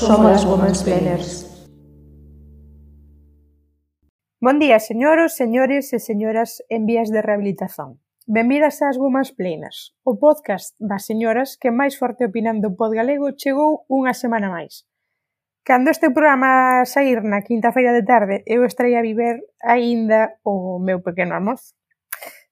sobre as Women's Planners. Bon día, señoros, señores e señoras en vías de rehabilitación. Benvidas ás Women's Planners, o podcast das señoras que máis forte opinan do pod galego chegou unha semana máis. Cando este programa sair na quinta feira de tarde, eu estarei a viver aínda o meu pequeno almozo.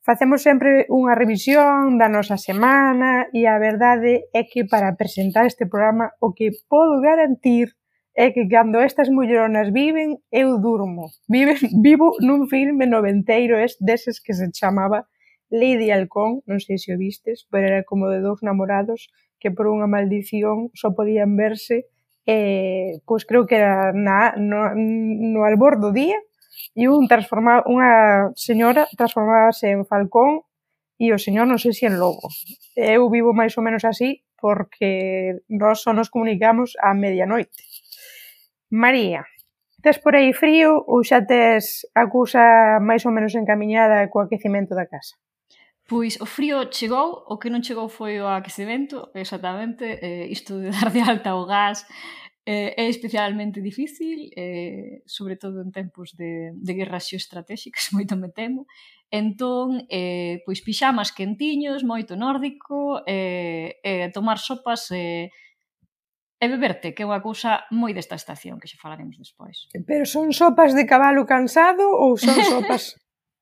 Facemos sempre unha revisión da nosa semana e a verdade é que para presentar este programa o que podo garantir é que cando estas mulleronas viven, eu durmo. Viven, vivo nun filme noventeiro es deses que se chamaba Lady de Halcón, non sei se o vistes, pero era como de dous namorados que por unha maldición só podían verse eh, pois creo que era na, no, no albor do día e un transforma unha señora transformábase en falcón e o señor non sei se en lobo. Eu vivo máis ou menos así porque nós só nos comunicamos a medianoite. María, tes por aí frío ou xa tes a cousa máis ou menos encamiñada co aquecimento da casa? Pois o frío chegou, o que non chegou foi o aquecemento, exactamente, eh, isto de dar de alta o gas, eh, é especialmente difícil, eh, sobre todo en tempos de, de guerras xeoestratégicas, moito me temo. Entón, eh, pois pixamas quentiños, moito nórdico, eh, eh, tomar sopas eh, e beberte, que é unha cousa moi desta estación, que xa falaremos despois. Pero son sopas de cabalo cansado ou son sopas...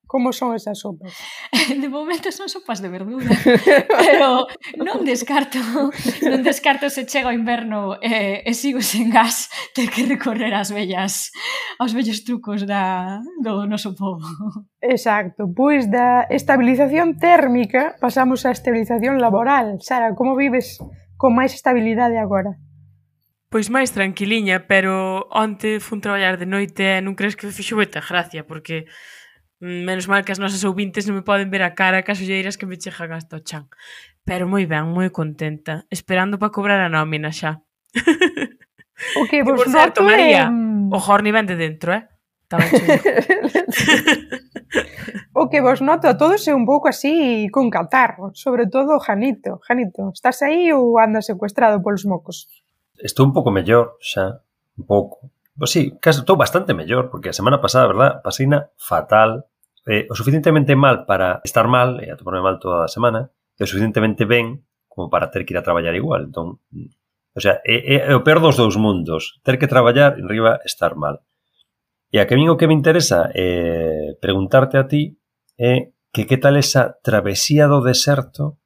Como son esas sopas? De momento son sopas de verdura, pero non descarto, non descarto se chega o inverno e, e sigo sen gas, ter que recorrer ás vellas, aos vellos trucos da, do noso povo. Exacto, pois da estabilización térmica pasamos á estabilización laboral. Sara, como vives con máis estabilidade agora? Pois máis tranquiliña, pero onte fun traballar de noite e non crees que fixo moita gracia, porque Mm, menos mal que as nosas ouvintes non me poden ver a cara que as olleiras que me chegan hasta o chan. Pero moi ben, moi contenta. Esperando para cobrar a nómina xa. O que, por, por certo, é... María, o Horni ven de dentro, eh? Tamén o que vos noto a todos é un pouco así con catarro, sobre todo Janito. Janito, estás aí ou andas secuestrado polos mocos? Estou un pouco mellor xa, un pouco. Pois sí, casi, estou bastante mellor, porque a semana pasada, verdad, pasina fatal, eh, o suficientemente mal para estar mal, e a atoparme mal toda a semana, e o suficientemente ben como para ter que ir a traballar igual. Entón, o sea, é, é, o peor dos dous mundos, ter que traballar en riba estar mal. E a que min o que me interesa eh, preguntarte a ti é eh, que que tal esa travesía do deserto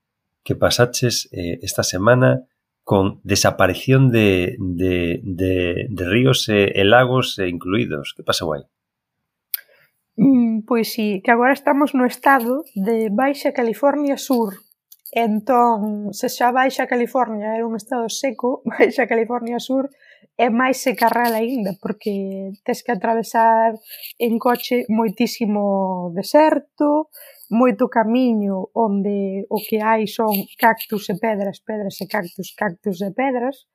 que pasaches eh, esta semana con desaparición de, de, de, de ríos e, e lagos eh, e incluídos. Que pasou aí? Mm, pois sí, que agora estamos no estado de Baixa California Sur. Entón, se xa Baixa California era un estado seco, Baixa California Sur é máis secarral aínda, porque tes que atravesar en coche moitísimo deserto, moito camiño onde o que hai son cactus e pedras, pedras e cactus, cactus e pedras,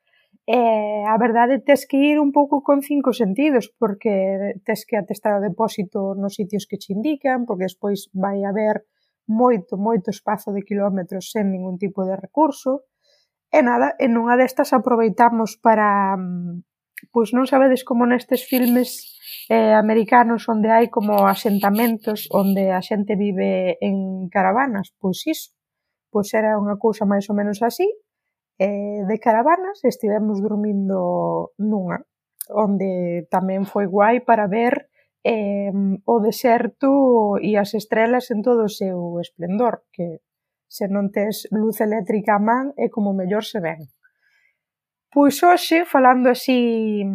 e a verdade tes que ir un pouco con cinco sentidos, porque tes que atestar o depósito nos sitios que te indican, porque despois vai haber moito, moito espazo de kilómetros sen ningún tipo de recurso, e nada, en unha destas aproveitamos para, mm, pois non sabedes como nestes filmes eh, americanos onde hai como asentamentos onde a xente vive en caravanas, pois iso, pois era unha cousa máis ou menos así, eh, de caravanas estivemos dormindo nunha, onde tamén foi guai para ver eh, o deserto e as estrelas en todo o seu esplendor, que se non tes luz eléctrica a man é como mellor se ven. Pois hoxe, falando así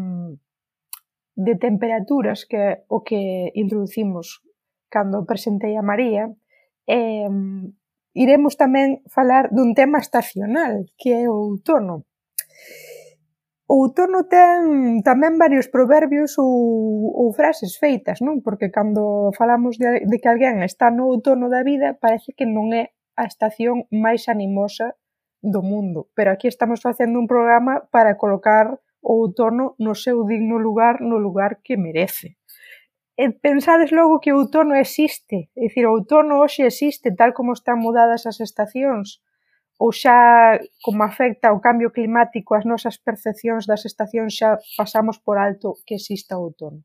de temperaturas que o que introducimos cando presentei a María, eh, iremos tamén falar dun tema estacional, que é o outono. O outono ten tamén varios proverbios ou, ou frases feitas, non? Porque cando falamos de, de que alguén está no outono da vida, parece que non é a estación máis animosa do mundo. Pero aquí estamos facendo un programa para colocar o outono no seu digno lugar, no lugar que merece. E pensades logo que o outono existe, é dicir, o outono hoxe existe tal como están mudadas as estacións, ou xa como afecta o cambio climático as nosas percepcións das estacións xa pasamos por alto que exista o outono.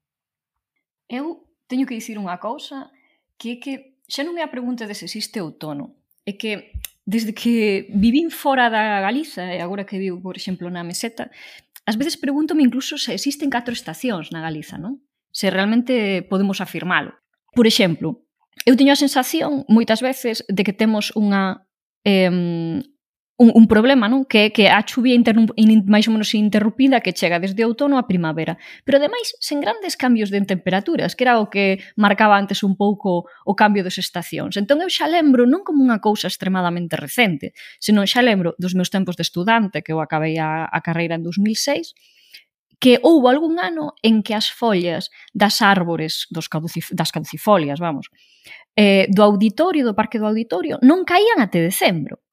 Eu teño que dicir unha cousa que é que xa non é a pregunta de se existe outono, é que desde que vivín fora da Galiza e agora que vivo, por exemplo, na meseta, Ás veces pregúntome incluso se existen catro estacións na Galiza, non? Se realmente podemos afirmalo. Por exemplo, eu teño a sensación moitas veces de que temos unha eh, un, un problema, non? Que é que a chuvia máis ou menos interrumpida que chega desde outono a primavera. Pero ademais, sen grandes cambios de temperaturas, que era o que marcaba antes un pouco o cambio das estacións. Entón eu xa lembro non como unha cousa extremadamente recente, senón xa lembro dos meus tempos de estudante, que eu acabei a, a carreira en 2006, que houve algún ano en que as follas das árbores dos caducif das caducifolias, vamos, eh, do auditorio, do parque do auditorio, non caían até decembro.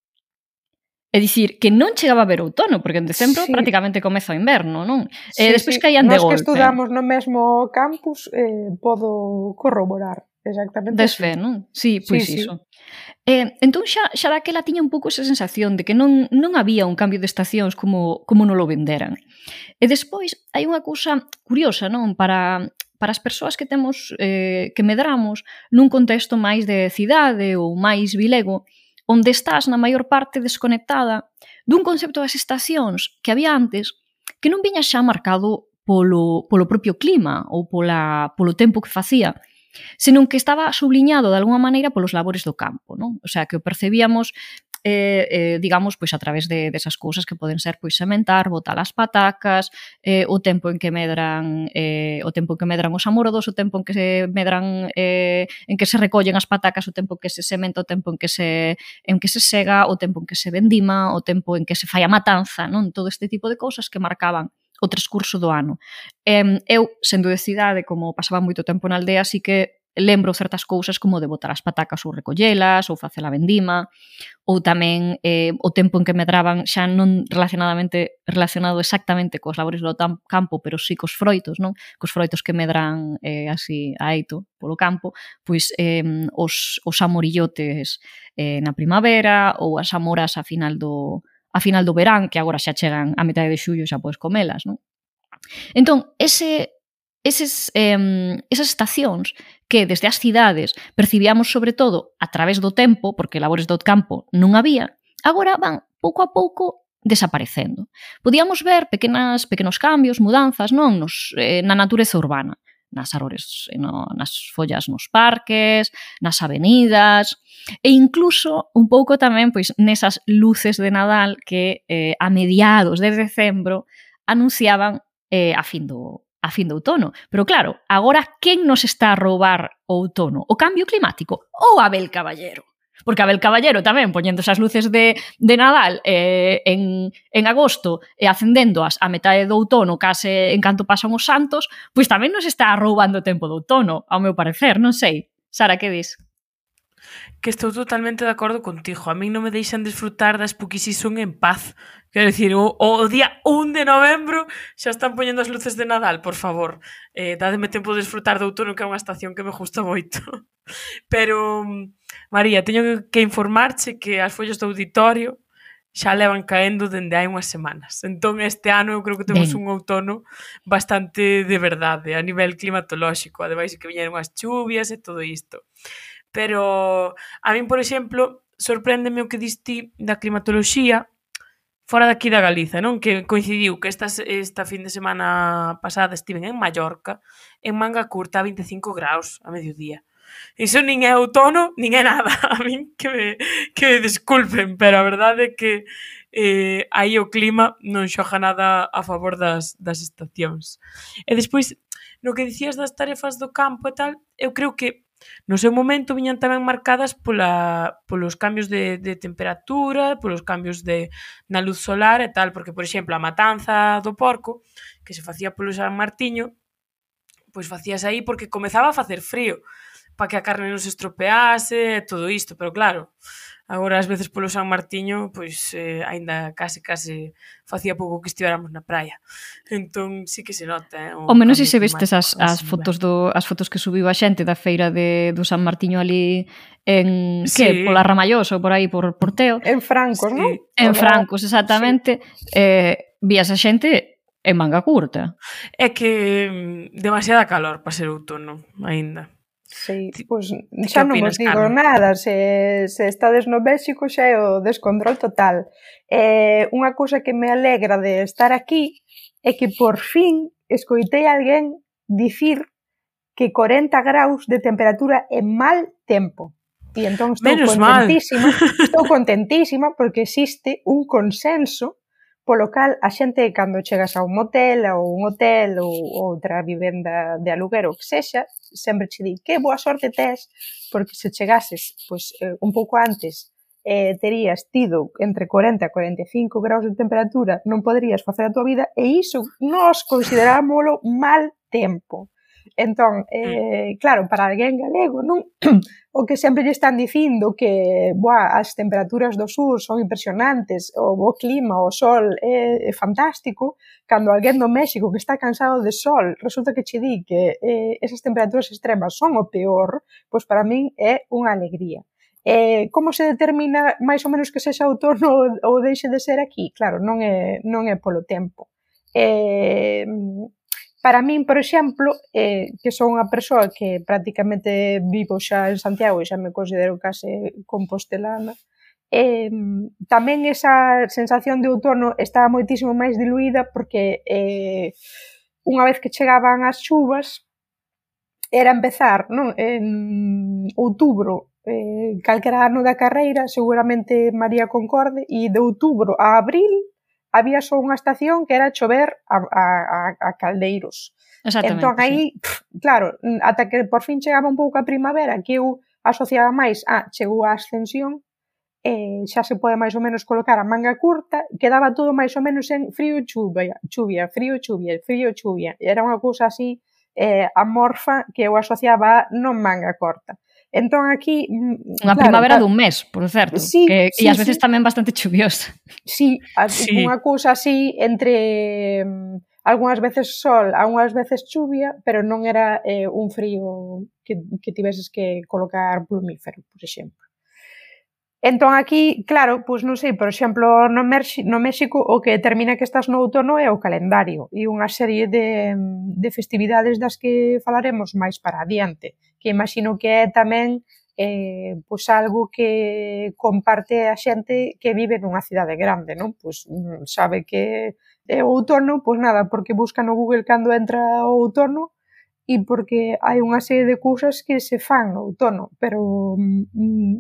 É dicir, que non chegaba a ver outono, porque en decembro sí. prácticamente comeza o inverno, non? Eh, sí, e despois sí. caían de golpe. Nos que estudamos no mesmo campus eh, podo corroborar exactamente Desfe, non? Sí, pois sí, iso. Sí. Eh, entón xa, xa daquela tiña un pouco esa sensación de que non, non había un cambio de estacións como, como non lo venderan. E despois hai unha cousa curiosa, non? Para, para as persoas que temos eh, que medramos nun contexto máis de cidade ou máis vilego, onde estás na maior parte desconectada dun concepto das estacións que había antes que non viña xa marcado polo, polo propio clima ou pola, polo tempo que facía, senón que estaba subliñado de alguna maneira polos labores do campo, non? O sea, que o percebíamos eh, eh, digamos, pois a través de, desas cousas que poden ser pois sementar, botar as patacas, eh, o tempo en que medran eh, o tempo en que medran os amorodos, o tempo en que se medran eh, en que se recollen as patacas, o tempo en que se sementa, o tempo en que se en que se sega, o tempo en que se vendima, o tempo en que se fai a matanza, non? Todo este tipo de cousas que marcaban o transcurso do ano. Eh, eu, sendo de cidade, como pasaba moito tempo na aldea, así que lembro certas cousas como de botar as patacas ou recollelas ou facer a vendima ou tamén eh, o tempo en que medraban xa non relacionadamente relacionado exactamente cos labores do campo pero sí cos froitos, non? cos froitos que medran eh, así a eito polo campo pois eh, os, os amorillotes eh, na primavera ou as amoras a final do a final do verán que agora xa chegan a metade de xullo xa podes comelas non? Entón, ese, eses, eh, esas estacións que desde as cidades percibíamos sobre todo a través do tempo, porque labores do campo non había, agora van pouco a pouco desaparecendo. Podíamos ver pequenas pequenos cambios, mudanzas, non nos, eh, na natureza urbana, nas árboles, eh, no, nas follas nos parques, nas avenidas, e incluso un pouco tamén pois nesas luces de Nadal que eh, a mediados de decembro anunciaban eh, a fin do, a fin de outono. Pero claro, agora quen nos está a roubar o outono? O cambio climático ou Abel Caballero? Porque Abel Caballero tamén poñendo as luces de, de Nadal eh, en, en agosto e acendéndoas a metade do outono case en canto pasan os santos, pois tamén nos está roubando o tempo do outono, ao meu parecer, non sei. Sara, que dis? que estou totalmente de acordo contigo. A min non me deixan disfrutar da Spooky Season en paz. Quero dicir, o, o día 1 de novembro xa están poñendo as luces de Nadal, por favor. Eh, dádeme tempo de disfrutar do outono, que é unha estación que me gusta moito. Pero, María, teño que informarche que as follas do auditorio xa levan caendo dende hai unhas semanas. Entón este ano eu creo que temos ben. un outono bastante de verdade a nivel climatolóxico, ademais que viñeron as chuvias e todo isto. Pero a min, por exemplo, sorpréndeme o que diste da climatoloxía fora daqui da Galiza, non? Que coincidiu que esta, esta fin de semana pasada estiven en Mallorca en manga curta a 25 graus a mediodía. Iso nin é outono, nin é nada. A min que me, que me desculpen, pero a verdade é que eh, aí o clima non xoja nada a favor das, das estacións. E despois, no que dicías das tarefas do campo e tal, eu creo que No seu momento viñan tamén marcadas pola, polos cambios de, de temperatura, polos cambios de, na luz solar e tal, porque, por exemplo, a matanza do porco, que se facía polo San Martiño, pois facías aí porque comezaba a facer frío, para que a carne non se estropease e todo isto, pero claro, Agora, ás veces polo San Martiño, pois eh, aínda case case facía pouco que estiváramos na praia. Entón, sí que se nota, eh, o, o menos se se vestes as, as fotos do as fotos que subiu a xente da feira de do San Martiño ali en sí. que pola Ramallosa ou por aí por Porteo. En Francos, sí. non? En Francos, exactamente. Sí. Eh, vías a xente en manga curta. É que mm, demasiada calor para ser outono, aínda. Sí, ti, pois pues, xa non vos digo Carmen? nada, se, se estades no México xa é o descontrol total. Eh, unha cousa que me alegra de estar aquí é que por fin escoitei alguén dicir que 40 graus de temperatura é mal tempo. E entón estou Menos contentísima, mal. estou contentísima porque existe un consenso polo cal a xente cando chegas a un motel ou un hotel ou outra vivenda de aluguer ou que sexa, sempre che di que boa sorte tes, porque se chegases pois, eh, un pouco antes eh, terías tido entre 40 e 45 graus de temperatura, non poderías facer a tua vida, e iso nos considerámolo mal tempo. Entón, eh, mm. claro, para alguén galego, non? o que sempre lle están dicindo que boa, as temperaturas do sur son impresionantes, o bo clima, o sol é, é fantástico, cando alguén do México que está cansado de sol, resulta que che di que eh, esas temperaturas extremas son o peor, pois para min é unha alegría. Eh, como se determina máis ou menos que sexa outono ou deixe de ser aquí? Claro, non é, non é polo tempo. Eh, Para min, por exemplo, eh, que son unha persoa que prácticamente vivo xa en Santiago e xa me considero case compostelana, eh, tamén esa sensación de outono estaba moitísimo máis diluída porque eh, unha vez que chegaban as chuvas era empezar non? en outubro eh, calquera ano da carreira seguramente María Concorde e de outubro a abril había só unha estación que era chover a, a, a caldeiros. Entón aí, sí. pff, claro, ata que por fin chegaba un pouco a primavera, que eu asociaba máis a chegou a ascensión, eh, xa se pode máis ou menos colocar a manga curta, quedaba todo máis ou menos en frío chuvia, chuvia, frío chuvia, frío chuvia. Era unha cousa así eh, amorfa que eu asociaba a non manga corta. Entón aquí... Mm, unha claro, primavera claro, dun mes, por certo, sí, que, sí, e ás veces sí. tamén bastante chuviosa. Sí, sí. unha cousa así entre mm, algunhas veces sol, algunhas veces chuvia, pero non era eh, un frío que, que tiveses que colocar plumífero, por exemplo. Entón aquí, claro, pois non sei, por exemplo, no, Merxi, no México o que determina que estás no outono é o calendario e unha serie de, mm, de festividades das que falaremos máis para adiante que imagino que é tamén eh, pois algo que comparte a xente que vive nunha cidade grande, non? Pois mm, sabe que é o outono, pois nada, porque busca no Google cando entra o outono e porque hai unha serie de cousas que se fan no outono, pero mm, mm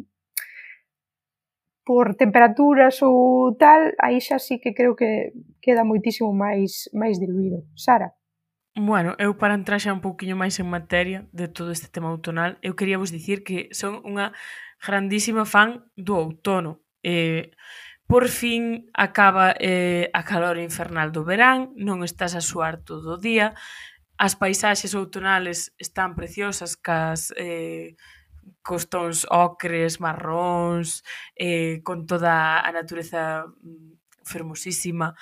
por temperaturas ou tal, aí xa sí que creo que queda moitísimo máis máis diluído. Sara. Bueno, eu para entrar xa un pouquiño máis en materia de todo este tema outonal, eu quería vos dicir que son unha grandísima fan do outono. Eh, por fin acaba eh, a calor infernal do verán, non estás a suar todo o día, as paisaxes outonales están preciosas cas eh, cos tons ocres, marróns, eh, con toda a natureza mm, fermosísima.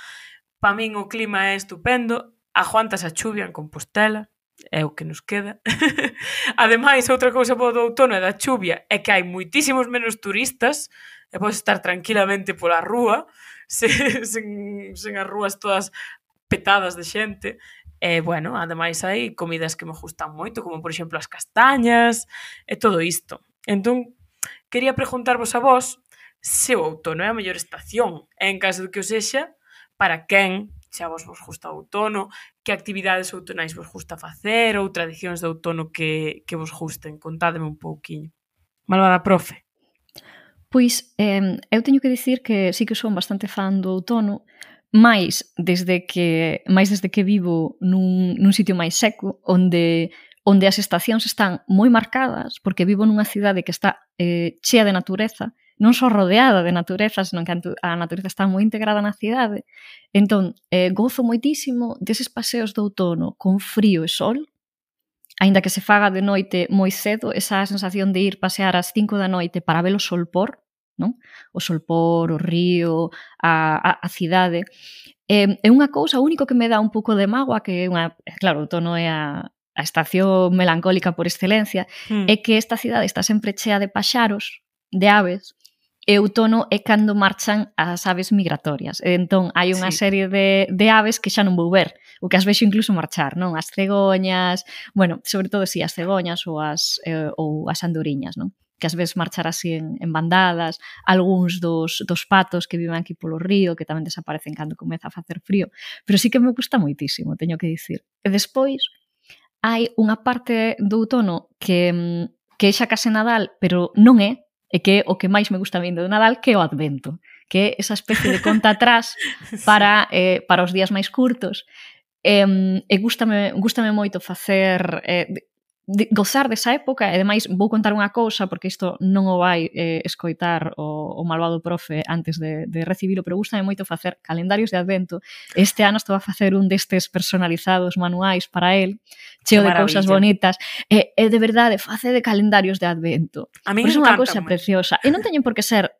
Pa min o clima é estupendo, aguantas a chuvia en Compostela, é o que nos queda. Ademais, outra cousa boa do outono e da chuvia é que hai muitísimos menos turistas e podes estar tranquilamente pola rúa, sen, sen, sen as rúas todas petadas de xente. E, bueno, ademais hai comidas que me gustan moito, como, por exemplo, as castañas e todo isto. Entón, quería preguntarvos a vos se o outono é a mellor estación, en caso de que o sexa, para quen se a vos vos gusta o outono, que actividades outonais vos gusta facer ou tradicións de outono que, que vos gusten. Contádeme un pouquiño. Malvada profe. Pois, eh, eu teño que dicir que sí que son bastante fan do outono, máis desde que máis desde que vivo nun, nun sitio máis seco onde onde as estacións están moi marcadas porque vivo nunha cidade que está eh, chea de natureza non só rodeada de natureza, senón que a natureza está moi integrada na cidade. Entón, eh, gozo moitísimo deses paseos de outono con frío e sol, aínda que se faga de noite moi cedo, esa sensación de ir pasear ás 5 da noite para ver o sol por, non? O sol por, o río, a, a, a cidade. Eh, é unha cousa, o único que me dá un pouco de mágoa, que é unha, eh, claro, o outono é a, a estación melancólica por excelencia, mm. é que esta cidade está sempre chea de paxaros, de aves, e outono é cando marchan as aves migratorias. Entón, hai unha sí. serie de, de aves que xa non vou ver, o que as vexo incluso marchar, non? As cegoñas, bueno, sobre todo si sí, as cegoñas ou as, eh, ou as andoriñas, non? que as ves marchar así en, en bandadas, algúns dos, dos patos que viven aquí polo río, que tamén desaparecen cando comeza a facer frío, pero sí que me gusta moitísimo, teño que dicir. E despois, hai unha parte do outono que, mm, que é xa case Nadal, pero non é, e que é o que máis me gusta vindo do Nadal, que é o Advento, que é esa especie de conta atrás para, eh, para os días máis curtos. e, e gustame, gustame moito facer eh, de, gozar desa época e ademais vou contar unha cousa porque isto non o vai eh, escoitar o, o malvado profe antes de, de recibilo pero gustame moito facer calendarios de advento. Este ano estou a facer un destes personalizados manuais para el cheo de cousas bonitas e, e de verdade face de calendarios de advento. A mí é unha cousa preciosa. E non teñen por que ser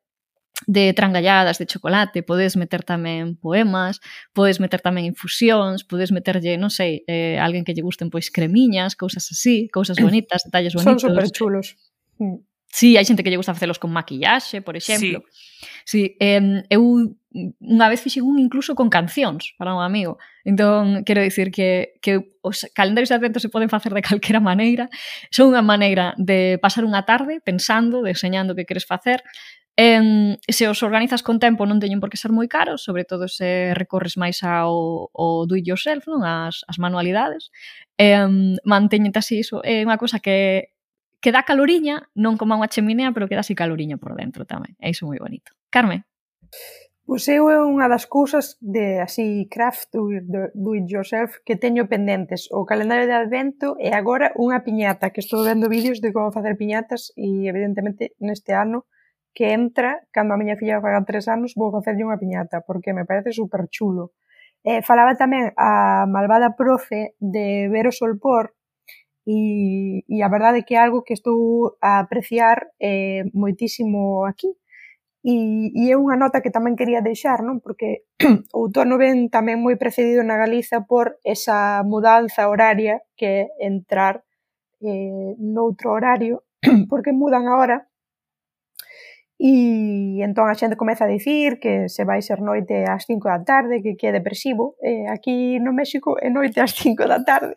de trangalladas de chocolate, podes meter tamén poemas, podes meter tamén infusións, podes meterlle, non sei, eh, alguén que lle gusten pois cremiñas, cousas así, cousas bonitas, detalles bonitos. Son super chulos. Mm. Sí, hai xente que lle gusta facelos con maquillaxe, por exemplo. Sí, sí eh, eu unha vez fixen un incluso con cancións para un amigo. Entón, quero dicir que, que os calendarios de advento se poden facer de calquera maneira. Son unha maneira de pasar unha tarde pensando, deseñando o que queres facer, Eh, se os organizas con tempo non teñen por que ser moi caros, sobre todo se recorres máis ao, ao do it yourself, non as, as manualidades. Eh, manteñete así iso. É unha cousa que que dá caloriña, non como unha cheminea, pero que dá así caloriña por dentro tamén. É iso moi bonito. Carmen? Pois eu é unha das cousas de así craft do, do it yourself que teño pendentes. O calendario de advento e agora unha piñata, que estou vendo vídeos de como facer piñatas e evidentemente neste ano que entra, cando a miña filla faga tres anos, vou facerlle unha piñata, porque me parece super chulo. Eh, falaba tamén a malvada profe de ver o sol por, e, e a verdade é que é algo que estou a apreciar eh, moitísimo aquí. E, e é unha nota que tamén quería deixar, non? Porque o outono ven tamén moi precedido na Galiza por esa mudanza horaria que é entrar eh, noutro horario, porque mudan agora E entón a xente comeza a dicir que se vai ser noite ás 5 da tarde, que que é depresivo. E aquí no México é noite ás 5 da tarde.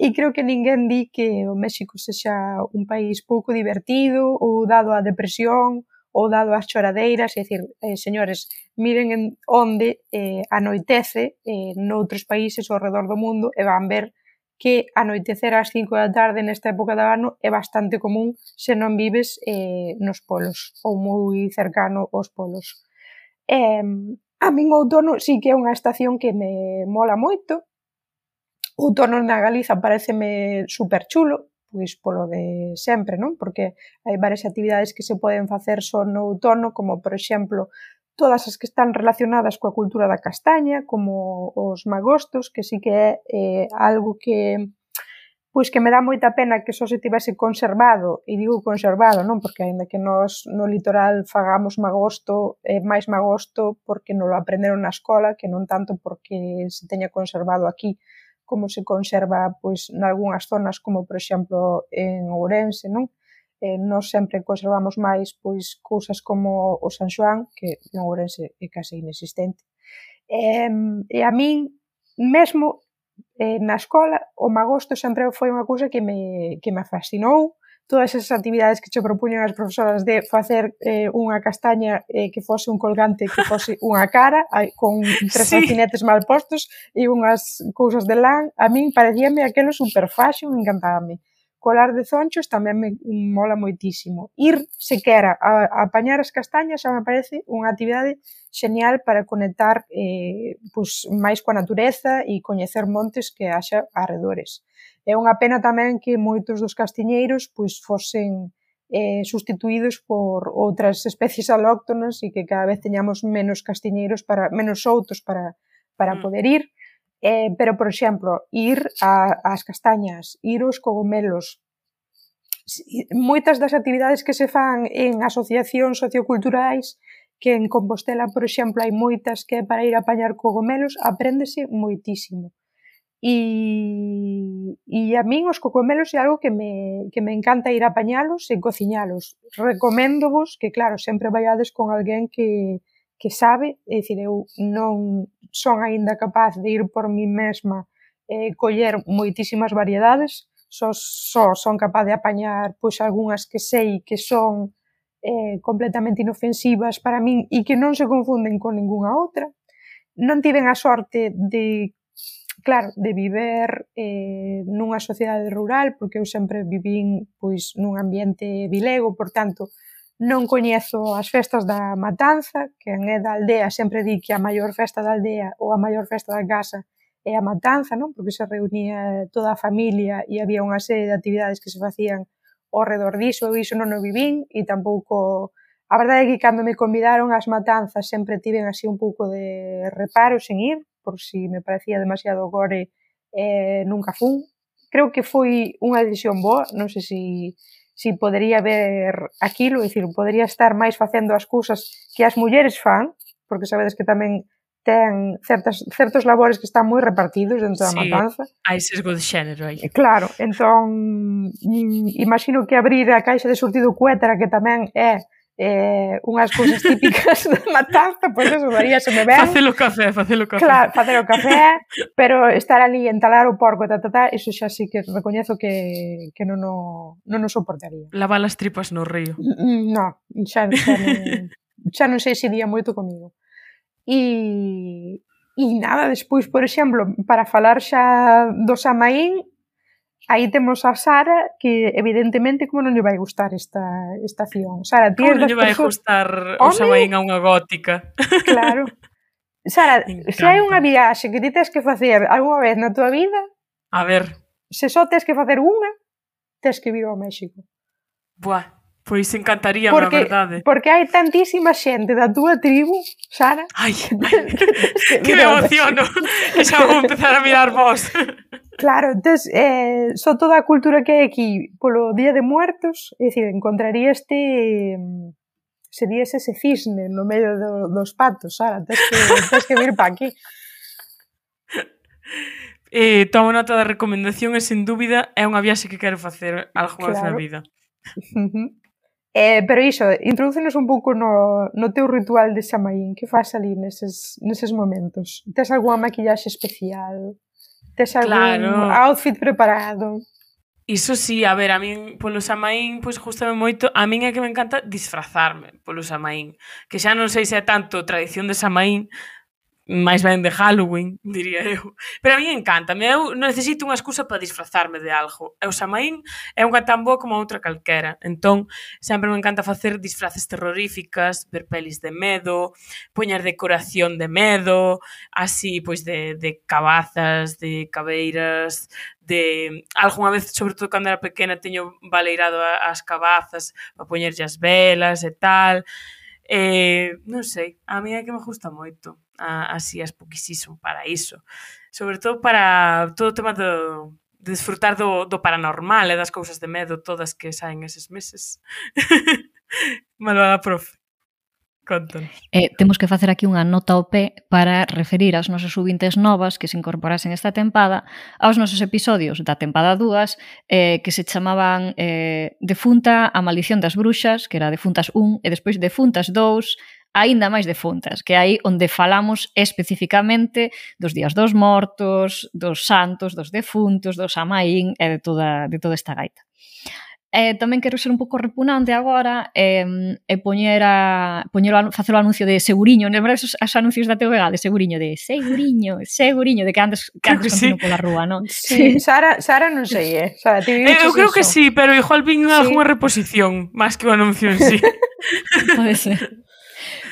E creo que ninguén di que o México sexa un país pouco divertido ou dado á depresión ou dado ás choradeiras, é dicir, eh, señores, miren en onde eh, anoitece eh, noutros países ao redor do mundo e van ver que anoitecer ás 5 da tarde nesta época do ano é bastante común se non vives eh, nos polos ou moi cercano aos polos. Eh, a min o outono sí que é unha estación que me mola moito. O outono na Galiza pareceme super chulo, pois polo de sempre, non? Porque hai varias actividades que se poden facer só no outono, como por exemplo todas as que están relacionadas coa cultura da castaña, como os magostos, que sí que é eh, algo que pois que me dá moita pena que só se tivese conservado, e digo conservado, non porque aínda que nós no litoral fagamos magosto, eh, máis magosto porque non lo aprenderon na escola, que non tanto porque se teña conservado aquí como se conserva pois nalgúnas zonas como por exemplo en Ourense, non? eh, nos sempre conservamos máis pois cousas como o San Xoán, que en Ourense é case inexistente. Eh, e a min, mesmo eh, na escola, o magosto sempre foi unha cousa que me, que me fascinou, todas esas actividades que che propuñan as profesoras de facer eh, unha castaña eh, que fose un colgante que fose unha cara ai, con tres sí. alfinetes mal postos e unhas cousas de lán, a min parecíame aquelo super fashion, encantábame colar de zonchos tamén me mola moitísimo. Ir sequera a, a apañar as castañas xa me parece unha actividade xenial para conectar eh, pois, máis coa natureza e coñecer montes que haxa arredores. É unha pena tamén que moitos dos castiñeiros pois fosen eh, sustituídos por outras especies alóctonas e que cada vez teñamos menos castiñeiros para menos outros para para mm. poder ir Eh, pero, por exemplo, ir a, ás castañas, ir aos cogomelos, moitas das actividades que se fan en asociacións socioculturais que en Compostela, por exemplo, hai moitas que para ir a apañar cogomelos apréndese moitísimo. E, e a min os cogomelos é algo que me, que me encanta ir a apañalos e cociñalos. Recoméndovos que, claro, sempre vaiades con alguén que, que sabe, é dicir, eu non, son aínda capaz de ir por mí mesma e coller moitísimas variedades, só, só son capaz de apañar pois algunhas que sei que son eh, completamente inofensivas para min e que non se confunden con ningunha outra. Non tiven a sorte de claro, de viver eh, nunha sociedade rural, porque eu sempre vivín pois, nun ambiente vilego, por tanto, non coñezo as festas da Matanza, que é da aldea, sempre di que a maior festa da aldea ou a maior festa da casa é a Matanza, non? Porque se reunía toda a familia e había unha serie de actividades que se facían ao redor diso, eu iso non o vivín e tampouco... A verdade é que cando me convidaron ás matanzas sempre tiven así un pouco de reparo en ir, por si me parecía demasiado gore eh, nunca fun. Creo que foi unha decisión boa, non sei se si si podería ver aquilo, dicir, podería estar máis facendo as cousas que as mulleres fan, porque sabedes que tamén ten certas, certos labores que están moi repartidos dentro da sí, matanza. hai sesgo de xénero aí. Eh, claro, entón mm, imagino que abrir a caixa de surtido cuétara que tamén é eh, unhas cousas típicas de matanza, pois pues eso me ben. Facer o café, facer o café. Claro, facer o café, pero estar ali entalar o porco, ta, ta, ta, eso xa sí que recoñezo que, que non, o, non o soportaría. Lavar as tripas no río. Mm, no, xa, xa, non, xa non sei se día moito comigo. E, e nada, despois, por exemplo, para falar xa do Samaín, aí temos a Sara que evidentemente como non lle vai gustar esta estación. Sara, ti Como non lle vai persoas... gustar o Xamaín a unha gótica? Claro. Sara, se hai unha viaxe que ti tens que facer algunha vez na tua vida, a ver, se só tens que facer unha, tens que vir ao México. Buah, Pois encantaría, porque, a verdade. Porque hai tantísima xente da túa tribu, Sara. Ai, que, que me emociono. E xa vou empezar a mirar vos. Claro, entonces, eh, só toda a cultura que hai aquí polo Día de Muertos, é dicir, encontraría este sería ese cisne no medio do, dos patos, Sara, tens que, tens que vir pa aquí. Eh, tomo nota da recomendación e sen dúbida é unha viaxe que quero facer algunha claro. vez na vida. Uh -huh. Eh, pero iso, introducenos un pouco no, no teu ritual de Xamaín, que faz ali neses, neses momentos? Tes algunha maquillaxe especial? Tes algún claro. outfit preparado? Iso sí, a ver, a min polo Samaín, pois gustame moito, a min é que me encanta disfrazarme polo Samaín, que xa non sei se é tanto tradición de Samaín, máis ben de Halloween, diría eu. Pero a mí encanta, eu necesito unha excusa para disfrazarme de algo. E o Samaín é unha tan boa como outra calquera. Entón, sempre me encanta facer disfraces terroríficas, ver pelis de medo, poñer decoración de medo, así, pois, de, de cabazas, de cabeiras, de algunha vez, sobre todo cando era pequena, teño baleirado as cabazas para poñerlle as velas e tal. Eh, non sei, a mí é que me gusta moito a, así as Pookiees para iso. Sobre todo para todo o tema do, de disfrutar do, do paranormal e das cousas de medo todas que saen eses meses. Malvada profe. Contanos. Eh, temos que facer aquí unha nota ao pé para referir aos nosos subintes novas que se incorporasen esta tempada aos nosos episodios da tempada 2 eh, que se chamaban eh, Defunta a maldición das bruxas, que era Defuntas 1 e despois Defuntas 2 aínda máis defuntas, que hai onde falamos especificamente dos días dos mortos, dos santos, dos defuntos, dos amaín e de toda, de toda esta gaita. Eh, tamén quero ser un pouco repunante agora eh, e poñer a, poñer o, facer o anuncio de Seguriño. Lembra esos, os anuncios da TVG de Seguriño? De Seguriño, Seguriño, de que antes, que antes que sí. pola rúa, non? Sí. sí. Sara, Sara non sei, eh? Sara, ti eh, eu creo eso? que sí, pero igual vin sí. algunha reposición, máis que o anuncio en sí. Pode ser.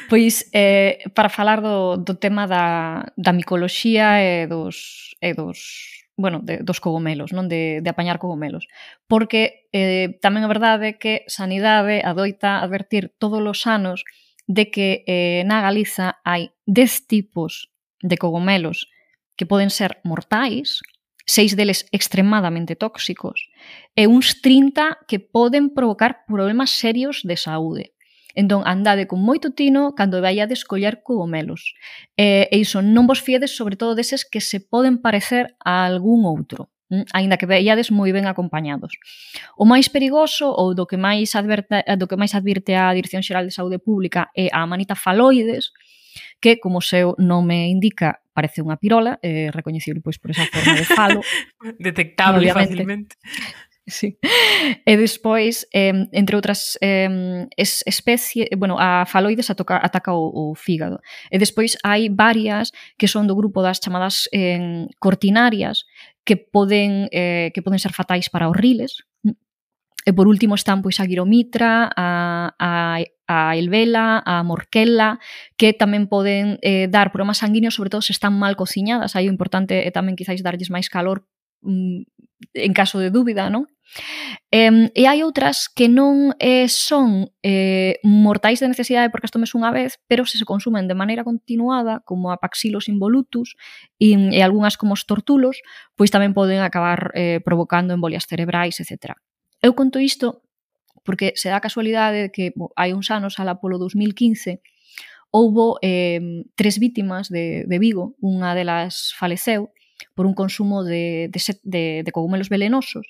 Pois, eh, para falar do, do tema da, da micoloxía e dos, e dos bueno, de, dos cogomelos, non de, de apañar cogomelos. Porque eh, tamén é verdade que Sanidade adoita advertir todos os anos de que eh, na Galiza hai 10 tipos de cogomelos que poden ser mortais, seis deles extremadamente tóxicos, e uns 30 que poden provocar problemas serios de saúde. Entón, andade con moito tino cando vaiades coller cogomelos. E, e iso, non vos fiedes sobre todo deses que se poden parecer a algún outro hm, aínda que veiades moi ben acompañados. O máis perigoso ou do que máis adverte, do que máis advirte a Dirección Xeral de Saúde Pública é a manita faloides, que, como o seu nome indica, parece unha pirola, eh, recoñecible pois por esa forma de falo. Detectable obviamente. facilmente. Sí. E despois, eh, entre outras eh, es, especie, bueno, a faloides atoca, ataca o, o fígado. E despois hai varias que son do grupo das chamadas eh, cortinarias que poden, eh, que poden ser fatais para os riles. E por último están pois a giromitra, a, a, a elvela, a morquela, que tamén poden eh, dar problemas sanguíneos, sobre todo se están mal cociñadas. Aí o importante é tamén quizáis darlles máis calor mm, en caso de dúbida, non? Eh, e hai outras que non eh, son eh, mortais de necesidade porque as tomes unha vez, pero se se consumen de maneira continuada, como a paxilos involutus e, e algunhas como os tortulos, pois tamén poden acabar eh, provocando embolias cerebrais, etc. Eu conto isto porque se dá a casualidade de que bo, hai uns anos, ala polo 2015, houbo eh, tres vítimas de, de Vigo, unha delas faleceu, por un consumo de, de, de, de cogumelos velenosos.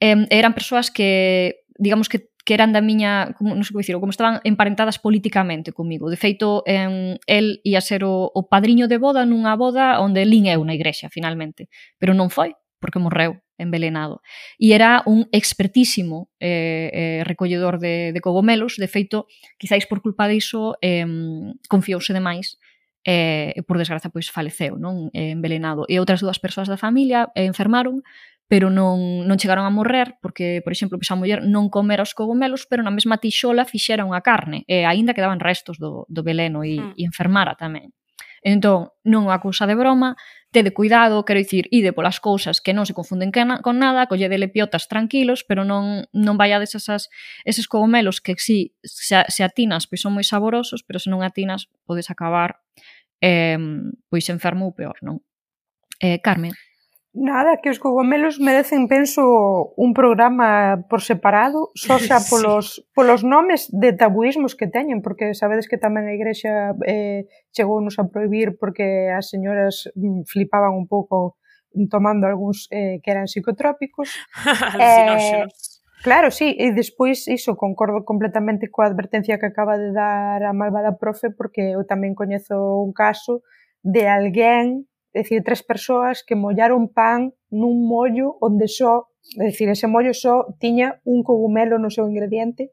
Eh, eran persoas que, digamos que que eran da miña, como, non sei como dicir, como estaban emparentadas políticamente comigo. De feito, en, el ia ser o, o padriño de boda nunha boda onde Lin eu na igrexa, finalmente. Pero non foi, porque morreu envelenado. E era un expertísimo eh, eh, recolledor de, de cogomelos, de feito, quizáis por culpa diso, eh, confiouse demais e, eh, por desgraza pois faleceu, non? eh, envelenado. E outras dúas persoas da familia eh, enfermaron, pero non, non chegaron a morrer porque, por exemplo, pois a muller non comera os cogumelos, pero na mesma tixola fixera unha carne e aínda quedaban restos do, do veleno e, mm. e enfermara tamén. Entón, non é cousa de broma, tede cuidado, quero dicir, ide polas cousas que non se confunden con nada, colledele piotas tranquilos, pero non, non vaiades esas, eses cogumelos que si se, se atinas, pois son moi saborosos, pero se non atinas podes acabar eh, pois enfermo ou peor, non? Eh, Carmen. Nada, que os cogomelos merecen, penso, un programa por separado, só xa polos, sí. polos nomes de tabuismos que teñen, porque sabedes que tamén a Igrexa eh, chegou nos a prohibir porque as señoras mm, flipaban un pouco tomando algúns eh, que eran psicotrópicos. eh, Claro, sí, e despois iso concordo completamente coa advertencia que acaba de dar a malvada profe porque eu tamén coñezo un caso de alguén, é dicir, tres persoas que mollaron pan nun mollo onde só, é dicir, ese mollo só tiña un cogumelo no seu ingrediente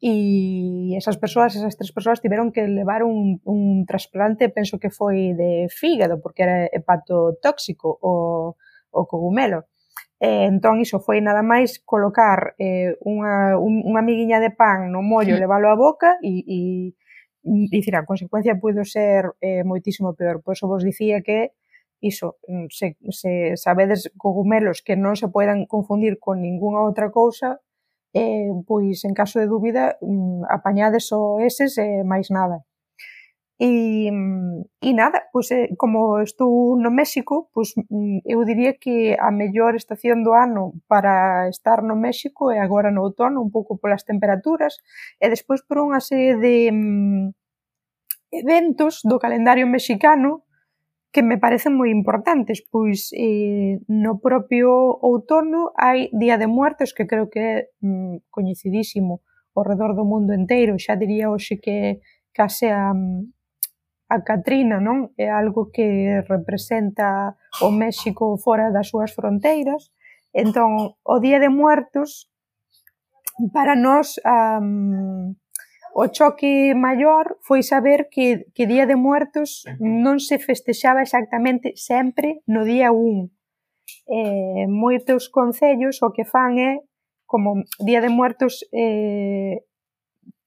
e esas persoas, esas tres persoas tiveron que levar un, un trasplante, penso que foi de fígado, porque era hepato tóxico o, o cogumelo. E, entón, iso foi nada máis colocar eh, unha, un, unha miguiña de pan no mollo, sí. leválo á boca e, e dicir, a consecuencia puido ser eh, moitísimo peor. Por eso vos dicía que iso, mm, se, se sabedes cogumelos que non se poidan confundir con ningunha outra cousa, eh, pois en caso de dúbida mm, apañades só eses e eh, máis nada. E, e nada, pois, como estou no México, pois, eu diría que a mellor estación do ano para estar no México é agora no outono, un pouco polas temperaturas, e despois por unha serie de mm, eventos do calendario mexicano que me parecen moi importantes, pois eh, no propio outono hai Día de Muertos, que creo que é mm, coñecidísimo ao redor do mundo enteiro, xa diría hoxe que case a, mm, a Catrina non é algo que representa o México fora das súas fronteiras. Entón, o Día de Muertos, para nós, um, o choque maior foi saber que, que Día de Muertos non se festexaba exactamente sempre no día 1. Eh, moitos concellos o que fan é, como Día de Muertos eh,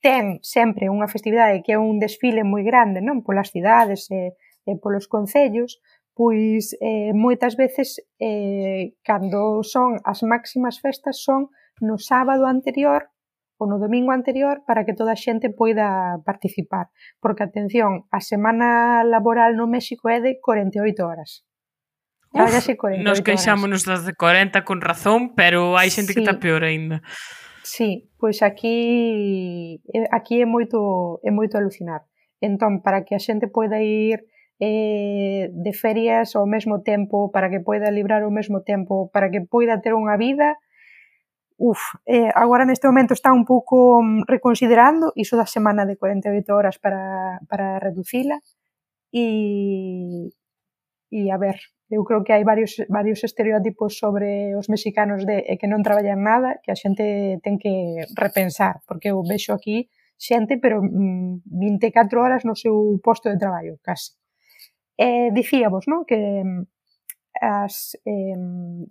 ten sempre unha festividade que é un desfile moi grande, non? Polas cidades e, e polos concellos, pois eh, moitas veces eh, cando son as máximas festas son no sábado anterior ou no domingo anterior para que toda a xente poida participar. Porque, atención, a semana laboral no México é de 48 horas. Uf, 48 nos queixámonos das de 40 con razón, pero hai xente sí. que está peor aínda. Sí, pois aquí eh, aquí é moito é moito alucinar. Entón, para que a xente poida ir eh, de ferias ao mesmo tempo, para que poida librar ao mesmo tempo, para que poida ter unha vida, uf, eh, agora neste momento está un pouco mm, reconsiderando iso da semana de 48 horas para, para reducila e, e a ver, eu creo que hai varios, varios estereotipos sobre os mexicanos de que non traballan nada, que a xente ten que repensar, porque eu vexo aquí xente, pero mm, 24 horas no seu posto de traballo, casi. Eh, dicíamos, non, que mm, as eh,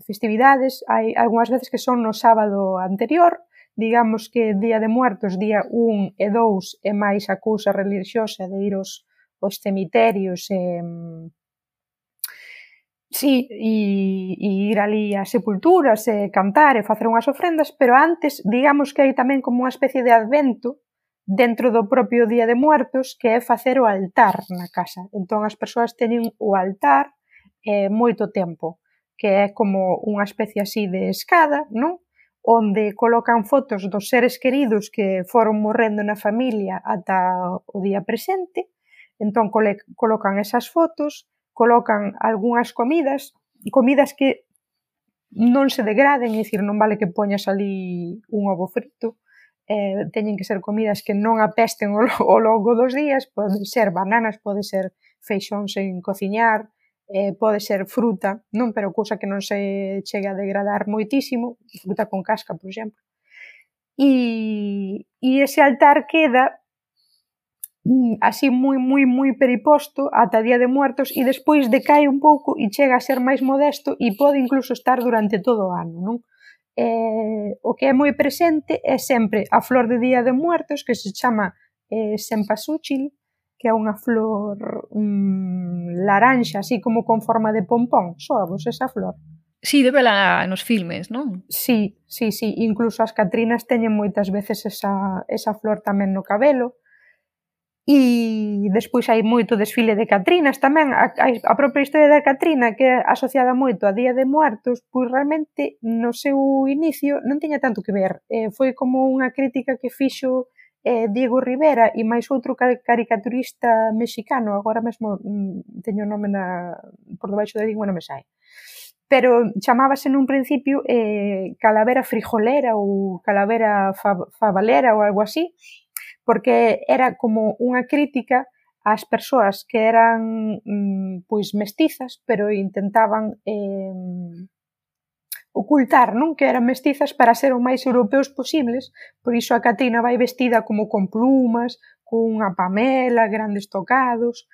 festividades hai algunhas veces que son no sábado anterior, digamos que Día de Muertos, día 1 e 2 é máis acusa relixiosa de ir aos, aos cemiterios e eh, Sí, e, e ir ali a sepulturas e cantar e facer unhas ofrendas, pero antes, digamos que hai tamén como unha especie de advento dentro do propio Día de Muertos que é facer o altar na casa. Entón as persoas teñen o altar eh, moito tempo, que é como unha especie así de escada, non? onde colocan fotos dos seres queridos que foron morrendo na familia ata o día presente. Entón colocan esas fotos, colocan algunhas comidas, comidas que non se degraden, é dicir, non vale que poñas ali un ovo frito, eh, teñen que ser comidas que non apesten ao, ao longo dos días, poden ser bananas, pode ser feixón sen cociñar, eh, pode ser fruta, non pero cousa que non se chega a degradar moitísimo, fruta con casca, por exemplo. E, e ese altar queda Mm, así moi moi moi periposto ata Día de Muertos e despois decae un pouco e chega a ser máis modesto e pode incluso estar durante todo o ano, non? Eh, o que é moi presente é sempre a flor de Día de Muertos que se chama eh, sempasúchil, que é unha flor mm, laranxa, así como con forma de pompón. Soabos esa flor. Sí, de vela nos filmes, non? Sí, sí, sí. Incluso as Catrinas teñen moitas veces esa, esa flor tamén no cabelo e despois hai moito desfile de Catrinas tamén, a, a propia historia da Catrina que é asociada moito a Día de Muertos, pois realmente no seu inicio non tiña tanto que ver. Eh, foi como unha crítica que fixo eh, Diego Rivera e máis outro caricaturista mexicano, agora mesmo mm, teño o nome na, por debaixo da lingua non me sai. Pero chamábase nun principio eh, calavera frijolera ou calavera fa, favalera ou algo así, porque era como unha crítica ás persoas que eran mm, pois mestizas, pero intentaban eh, ocultar non que eran mestizas para ser o máis europeos posibles, por iso a Catrina vai vestida como con plumas, cunha pamela, grandes tocados,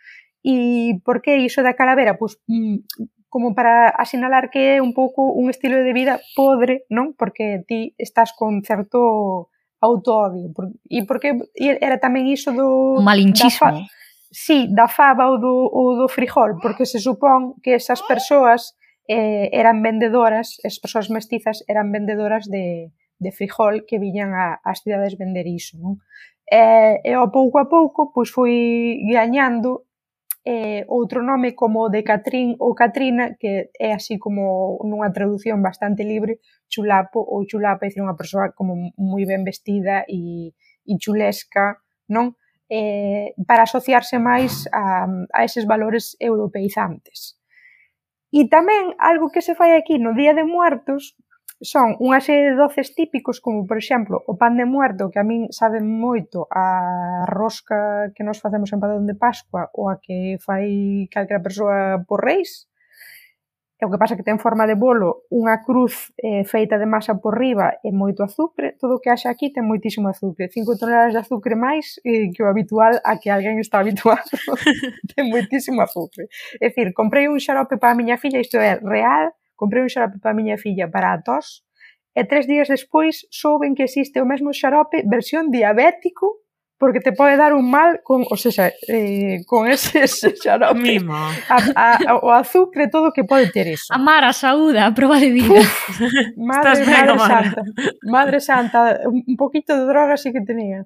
e por que iso da calavera? Pois, mm, como para asinalar que é un pouco un estilo de vida podre, non? Porque ti estás con certo outoño. E porque era tamén iso do... Un malinchismo. Da fa, sí, da fava ou do, ou do frijol, porque se supón que esas persoas eh, eran vendedoras, as persoas mestizas eran vendedoras de, de frijol que viñan a, ás cidades vender iso, non? E, e ao pouco a pouco pois foi gañando eh, outro nome como de Catrín ou Catrina, que é así como nunha traducción bastante libre, chulapo ou chulapa, é dicir, unha persoa como moi ben vestida e, e chulesca, non? Eh, para asociarse máis a, a eses valores europeizantes. E tamén algo que se fai aquí no Día de Muertos, son unha serie de doces típicos como, por exemplo, o pan de muerto, que a min sabe moito a rosca que nos facemos en Padón de Pascua ou a que fai calquera persoa por reis. E o que pasa que ten forma de bolo, unha cruz eh, feita de masa por riba e moito azucre. Todo o que haxa aquí ten moitísimo azucre. 5 toneladas de azucre máis eh, que o habitual a que alguén está habituado. ten moitísimo azucre. É dicir, comprei un xarope para a miña filla, isto é real, Comprei un xarope para a miña filla para a tos e tres días despois souben que existe o mesmo xarope versión diabético porque te pode dar un mal con, o sea, eh, con ese, xarope. Mima. A, a, o azúcar e todo que pode ter iso. Amar a saúde, a prova de vida. Uf, madre, Estás madre mala. santa. Madre santa, un poquito de droga sí que tenía.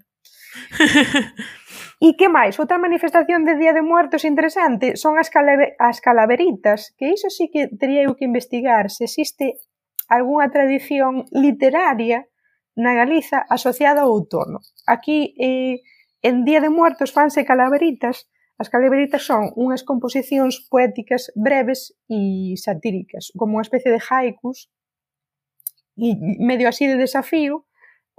E que máis? Outra manifestación de Día de Muertos interesante son as, calave, as calaveritas, que iso sí que teria eu que investigar se existe algunha tradición literaria na Galiza asociada ao outono. Aquí eh, en Día de Muertos fanse calaveritas, as calaveritas son unhas composicións poéticas breves e satíricas, como unha especie de haikus, e medio así de desafío,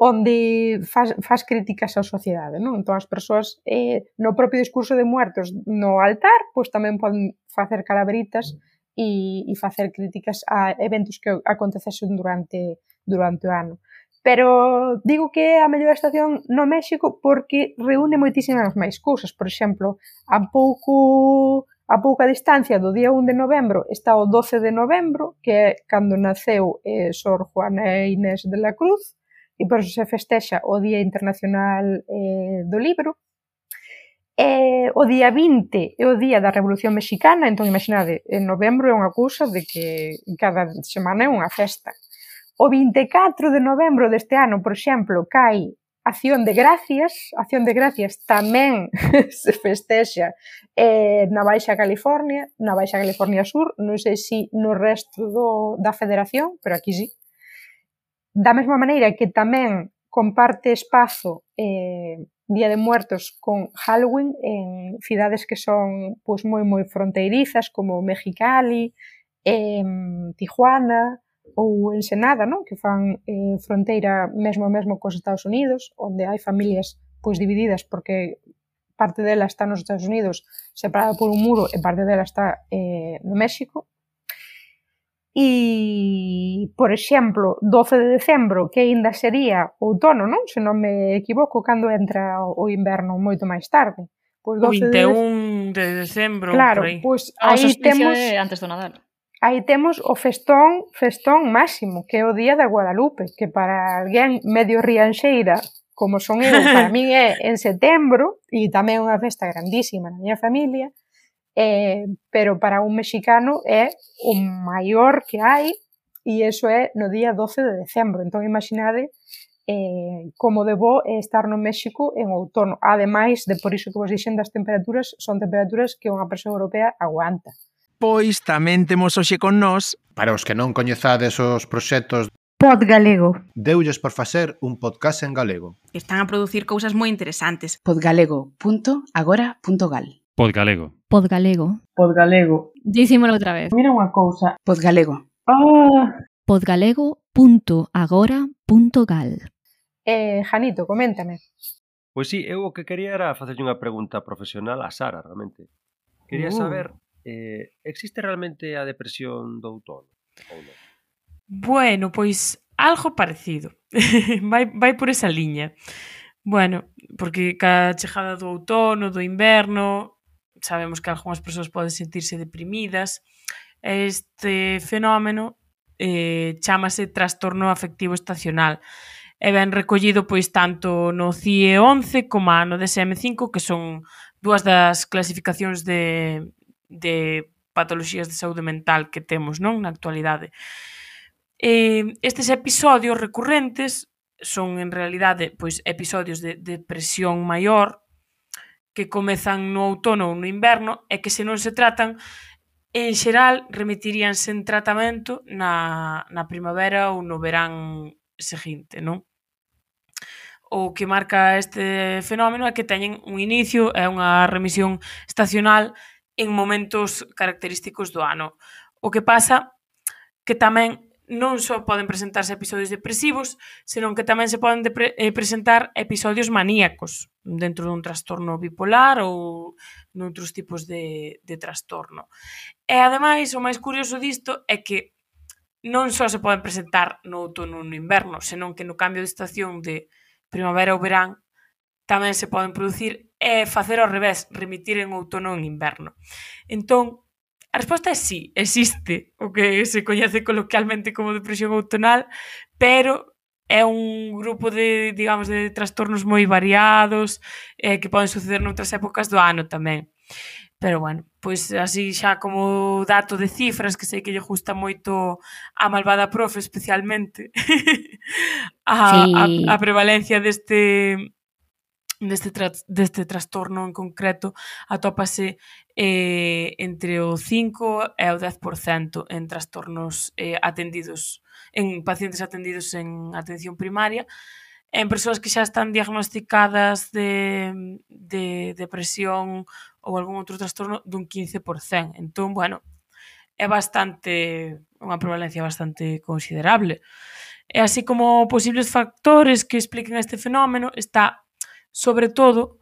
onde faz, faz críticas á sociedade, non? Entón as persoas eh, no propio discurso de muertos no altar, pois tamén poden facer calabritas e, e facer críticas a eventos que acontecesen durante durante o ano. Pero digo que é a mellor estación no México porque reúne moitísimas máis cousas. Por exemplo, a pouco a pouca distancia do día 1 de novembro está o 12 de novembro, que é cando naceu eh, Sor Juana Inés de la Cruz, e por eso se festexa o Día Internacional eh, do Libro. E o día 20 é o día da Revolución Mexicana, entón imaginade, en novembro é unha cousa de que cada semana é unha festa. O 24 de novembro deste ano, por exemplo, cai Acción de Gracias, Acción de Gracias tamén se festexa eh, na Baixa California, na Baixa California Sur, non sei se si no resto do, da federación, pero aquí sí. Da mesma maneira que tamén comparte espazo eh, Día de Muertos con Halloween en cidades que son pois, moi moi fronteirizas como Mexicali, eh, Tijuana ou Ensenada, non? que fan eh, fronteira mesmo mesmo cos Estados Unidos, onde hai familias pois divididas porque parte dela está nos Estados Unidos separada por un muro e parte dela está eh, no México e, por exemplo, 12 de decembro, que aínda sería outono, non? Se non me equivoco, cando entra o inverno moito máis tarde. Pois 12 21 de, de decembro, claro, por aí. Pois, ah, aí temos antes do Nadal. Aí temos o festón, festón máximo, que é o día da Guadalupe, que para alguén medio rianxeira, como son eu, para min é en setembro, e tamén é unha festa grandísima na miña familia, eh, pero para un mexicano é o maior que hai e iso é no día 12 de decembro. Entón, imaginade eh, como debo é estar no México en outono. Ademais, de por iso que vos dixen das temperaturas, son temperaturas que unha persoa europea aguanta. Pois tamén temos hoxe con nós... Para os que non coñezades os proxectos Pod Galego. Deulles por facer un podcast en galego. Están a producir cousas moi interesantes. podgalego.agora.gal Podgalego. Podgalego. Podgalego. Dícimolo outra vez. Mira unha cousa. Podgalego. Ah! Podgalego.agora.gal Eh, Janito, coméntame. Pois sí, eu o que quería era facerlle unha pregunta profesional a Sara, realmente. Quería uh. saber, eh, existe realmente a depresión do outono? Ou non? Bueno, pois algo parecido. vai, vai por esa liña. Bueno, porque ca chegada do outono, do inverno, sabemos que algunhas persoas poden sentirse deprimidas. Este fenómeno eh, chamase trastorno afectivo estacional e ben recollido pois tanto no CIE 11 como no DSM 5 que son dúas das clasificacións de, de patoloxías de saúde mental que temos non na actualidade. Eh, estes episodios recurrentes son en realidade pois episodios de depresión maior que comezan no outono ou no inverno e que se non se tratan, en xeral remitiríanse en tratamento na, na primavera ou no verán seguinte, non? O que marca este fenómeno é que teñen un inicio e unha remisión estacional en momentos característicos do ano. O que pasa que tamén non só poden presentarse episodios depresivos, senón que tamén se poden eh, presentar episodios maníacos dentro dun trastorno bipolar ou noutros tipos de, de trastorno. E ademais, o máis curioso disto é que non só se poden presentar no outono ou no inverno, senón que no cambio de estación de primavera ou verán tamén se poden producir e facer ao revés, remitir en outono ou en inverno. Entón, A resposta é sí, existe o que se coñece coloquialmente como depresión outonal, pero é un grupo de, digamos, de trastornos moi variados eh, que poden suceder noutras épocas do ano tamén. Pero bueno, pois así xa como dato de cifras que sei que lle gusta moito a malvada profe especialmente a, sí. a, a prevalencia deste deste, tra deste trastorno en concreto atópase eh, entre o 5 e o 10% en trastornos eh, atendidos, en pacientes atendidos en atención primaria, en persoas que xa están diagnosticadas de, de depresión ou algún outro trastorno dun 15%. Entón, bueno, é bastante unha prevalencia bastante considerable. E así como posibles factores que expliquen este fenómeno está sobre todo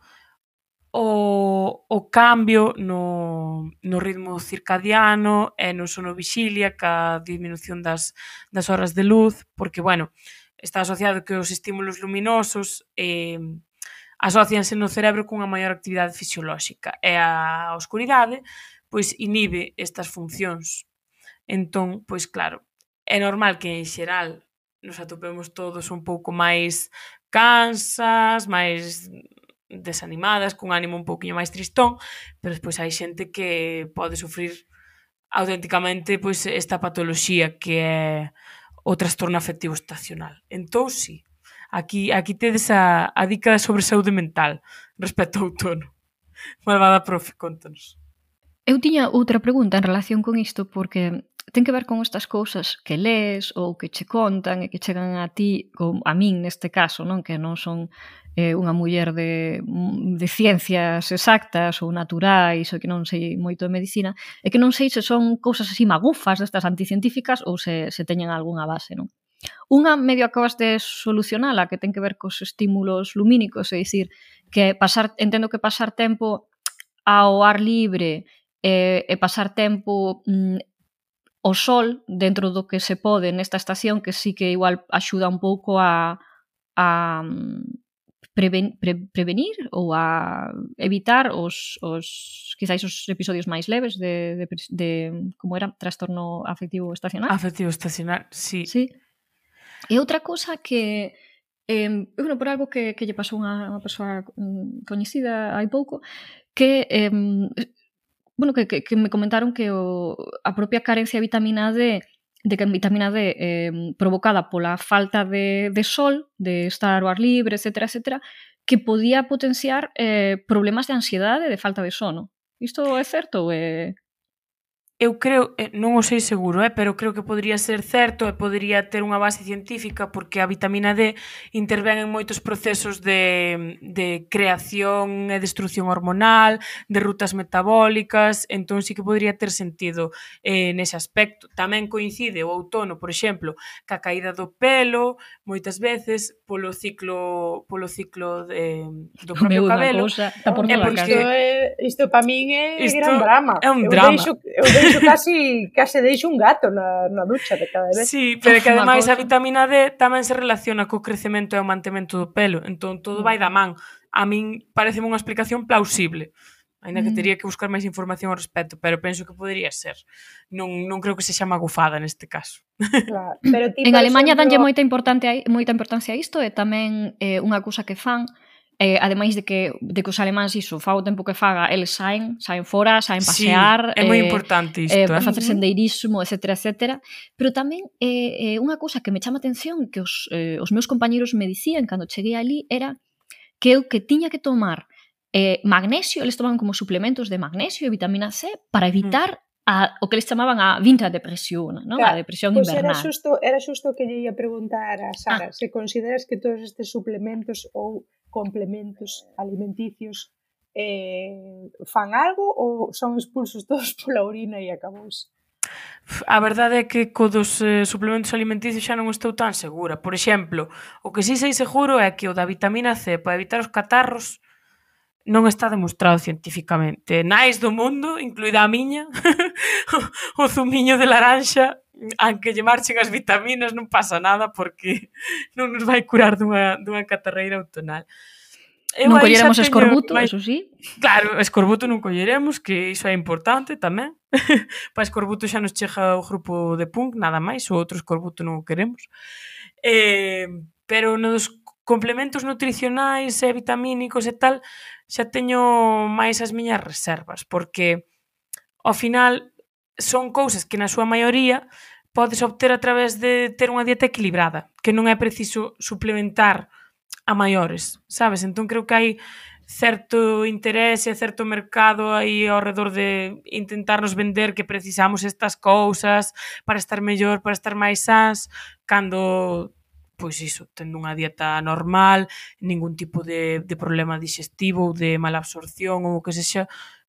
o, o cambio no, no ritmo circadiano e no sono vixilia ca disminución das, das horas de luz, porque, bueno, está asociado que os estímulos luminosos eh, asocianse no cerebro cunha maior actividade fisiolóxica e a oscuridade pois inhibe estas funcións. Entón, pois claro, é normal que en xeral nos atopemos todos un pouco máis cansas, máis desanimadas, cun ánimo un pouquiño máis tristón, pero despois hai xente que pode sufrir auténticamente pois esta patoloxía que é o trastorno afectivo estacional. Entón, sí, aquí, aquí tedes a, a dica sobre saúde mental respecto ao outono. Malvada profe, contanos. Eu tiña outra pregunta en relación con isto porque ten que ver con estas cousas que lees ou que che contan e que chegan a ti, ou a min neste caso, non que non son eh, unha muller de, de ciencias exactas ou naturais ou que non sei moito de medicina, e que non sei se son cousas así magufas destas anticientíficas ou se, se teñen algunha base, non? Unha medio acabas de solucionala que ten que ver cos estímulos lumínicos, é dicir, que pasar, entendo que pasar tempo ao ar libre e, e pasar tempo mm, o sol dentro do que se pode nesta estación que sí que igual axuda un pouco a, a mm, preven, pre, prevenir ou a evitar os, os quizáis os episodios máis leves de, de, de como era trastorno afectivo estacional. Afectivo estacional, sí. Sí. E outra cousa que eh, bueno, por algo que, que lle pasou unha, unha persoa coñecida hai pouco que eh, bueno, que, que, que me comentaron que o, a propia carencia de vitamina D de vitamina D em, provocada por la falta de, sol, de estar al libre, etcétera, etcétera, que podía potenciar eh, problemas de ansiedad de falta de sono. ¿Esto es cierto? Eh? eu creo, eh, non o sei seguro, eh, pero creo que podría ser certo e podría ter unha base científica porque a vitamina D intervén en moitos procesos de, de creación e destrucción hormonal, de rutas metabólicas, entón sí que podría ter sentido eh, nese aspecto. Tamén coincide o outono, por exemplo, ca caída do pelo, moitas veces polo ciclo polo ciclo de, do propio Meu, cabelo. Cosa, está por é porque, isto, é, isto para min é isto gran drama. É un eu drama. Deixo, eu deixo Eso casi, case deixo un gato na, na ducha de cada vez. Sí, pero que ademais a vitamina D tamén se relaciona co crecemento e o mantemento do pelo. Entón, todo vai da man. A min parece unha explicación plausible. Ainda que mm. teria que buscar máis información ao respecto, pero penso que podería ser. Non, non creo que se chama neste caso. Claro, pero ti, en Alemania exemplo... danlle moita importante moita importancia a isto e tamén eh, unha cousa que fan eh, ademais de que de que os alemáns iso, fa o tempo que faga, eles saen, saen fora, saen pasear, sí, é moi eh, importante isto, eh, eh? facer sendeirismo, etc, etc. Pero tamén eh, eh unha cousa que me chama atención que os eh, os meus compañeiros me dicían cando cheguei ali era que eu que tiña que tomar eh, magnesio, eles tomaban como suplementos de magnesio e vitamina C para evitar mm a, o que les chamaban a vinta depresión, ¿no? Claro, a depresión pues invernal. Era xusto, era xusto que lle ia preguntar a Sara, ah. se consideras que todos estes suplementos ou complementos alimenticios eh, fan algo ou son expulsos todos pola orina e acabouse? A verdade é que co dos eh, suplementos alimenticios xa non estou tan segura. Por exemplo, o que si sí sei seguro é que o da vitamina C para evitar os catarros non está demostrado científicamente. Nais do mundo, incluída a miña, o zumiño de laranxa aunque lle marchen as vitaminas non pasa nada porque non nos vai curar dunha, dunha catarreira autonal. Eu non colleremos teño, escorbuto, vai... eso sí. Claro, escorbuto non colleremos, que iso é importante tamén. pa escorbuto xa nos chega o grupo de punk, nada máis, o outro escorbuto non o queremos. Eh, pero nos complementos nutricionais e vitamínicos e tal, xa teño máis as miñas reservas, porque ao final son cousas que na súa maioría podes obter a través de ter unha dieta equilibrada, que non é preciso suplementar a maiores, sabes? Entón creo que hai certo interese, certo mercado aí ao redor de intentarnos vender que precisamos estas cousas para estar mellor, para estar máis sans, cando pois iso, tendo unha dieta normal, ningún tipo de, de problema digestivo ou de mala absorción ou o que sexa,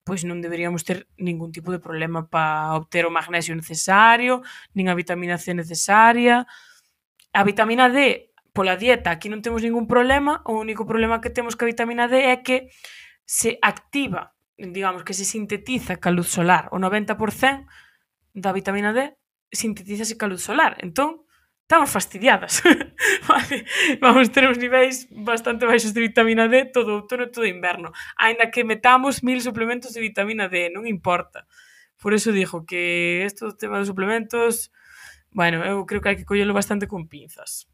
pois non deberíamos ter ningún tipo de problema para obter o magnesio necesario, nin a vitamina C necesaria. A vitamina D, pola dieta, aquí non temos ningún problema, o único problema que temos que a vitamina D é que se activa, digamos que se sintetiza ca luz solar, o 90% da vitamina D sintetízase ca luz solar. Entón, estamos fastidiadas. vale, vamos ter uns niveis bastante baixos de vitamina D todo outono e todo inverno, Ainda que metamos mil suplementos de vitamina D, non importa. Por eso dixo que esto tema dos suplementos, bueno, eu creo que hai que collelo bastante con pinzas.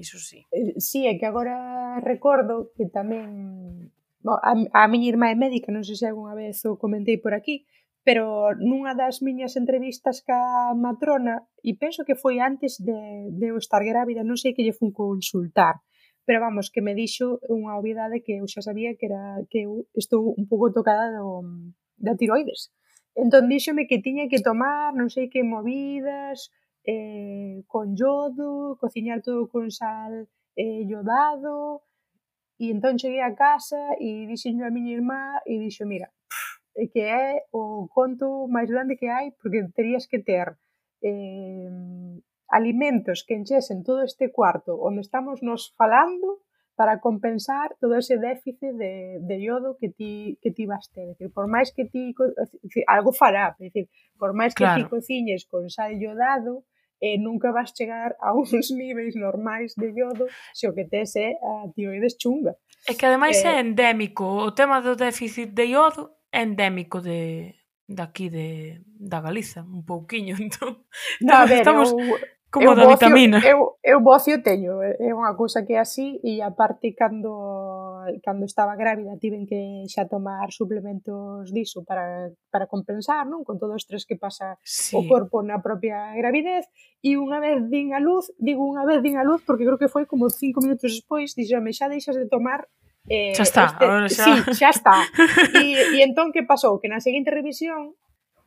Iso sí. Eh, sí, é que agora recordo que tamén a, a miña irmá é médica, non sei se algunha vez o comentei por aquí, pero nunha das miñas entrevistas ca matrona, e penso que foi antes de, de eu estar grávida, non sei que lle fun consultar, pero vamos, que me dixo unha obviedade que eu xa sabía que era que eu estou un pouco tocada do, da tiroides. Entón díxome que tiña que tomar non sei que movidas, eh, con yodo, cociñar todo con sal eh, iodado, e entón cheguei a casa e dixenlle a miña irmá e dixo, mira, pff, Eh, que é o conto máis grande que hai, porque terías que ter eh, alimentos que enchesen todo este cuarto onde estamos nos falando para compensar todo ese déficit de, de iodo que ti, que ti vas ter. Decir, por máis que ti, algo fará, decir, por máis que claro. ti cociñes con sal iodado, eh, nunca vas chegar a uns niveis normais de iodo se o que tes é a tioides chunga. É que ademais eh, é endémico, o tema do déficit de iodo é endémico de daqui de, da Galiza, un pouquiño, entón. No, a ver, estamos eu, como eu da bocio, vitamina. Eu, eu bocio teño, é unha cousa que é así e aparte cando cando estaba grávida tiven que xa tomar suplementos diso para, para compensar, non? Con todo o estrés que pasa sí. o corpo na propia gravidez e unha vez din a luz, digo unha vez din a luz porque creo que foi como cinco minutos despois, dixome xa deixas de tomar Eh, xa está, este, xa... Sí, xa está. E, e entón que pasou? Que na seguinte revisión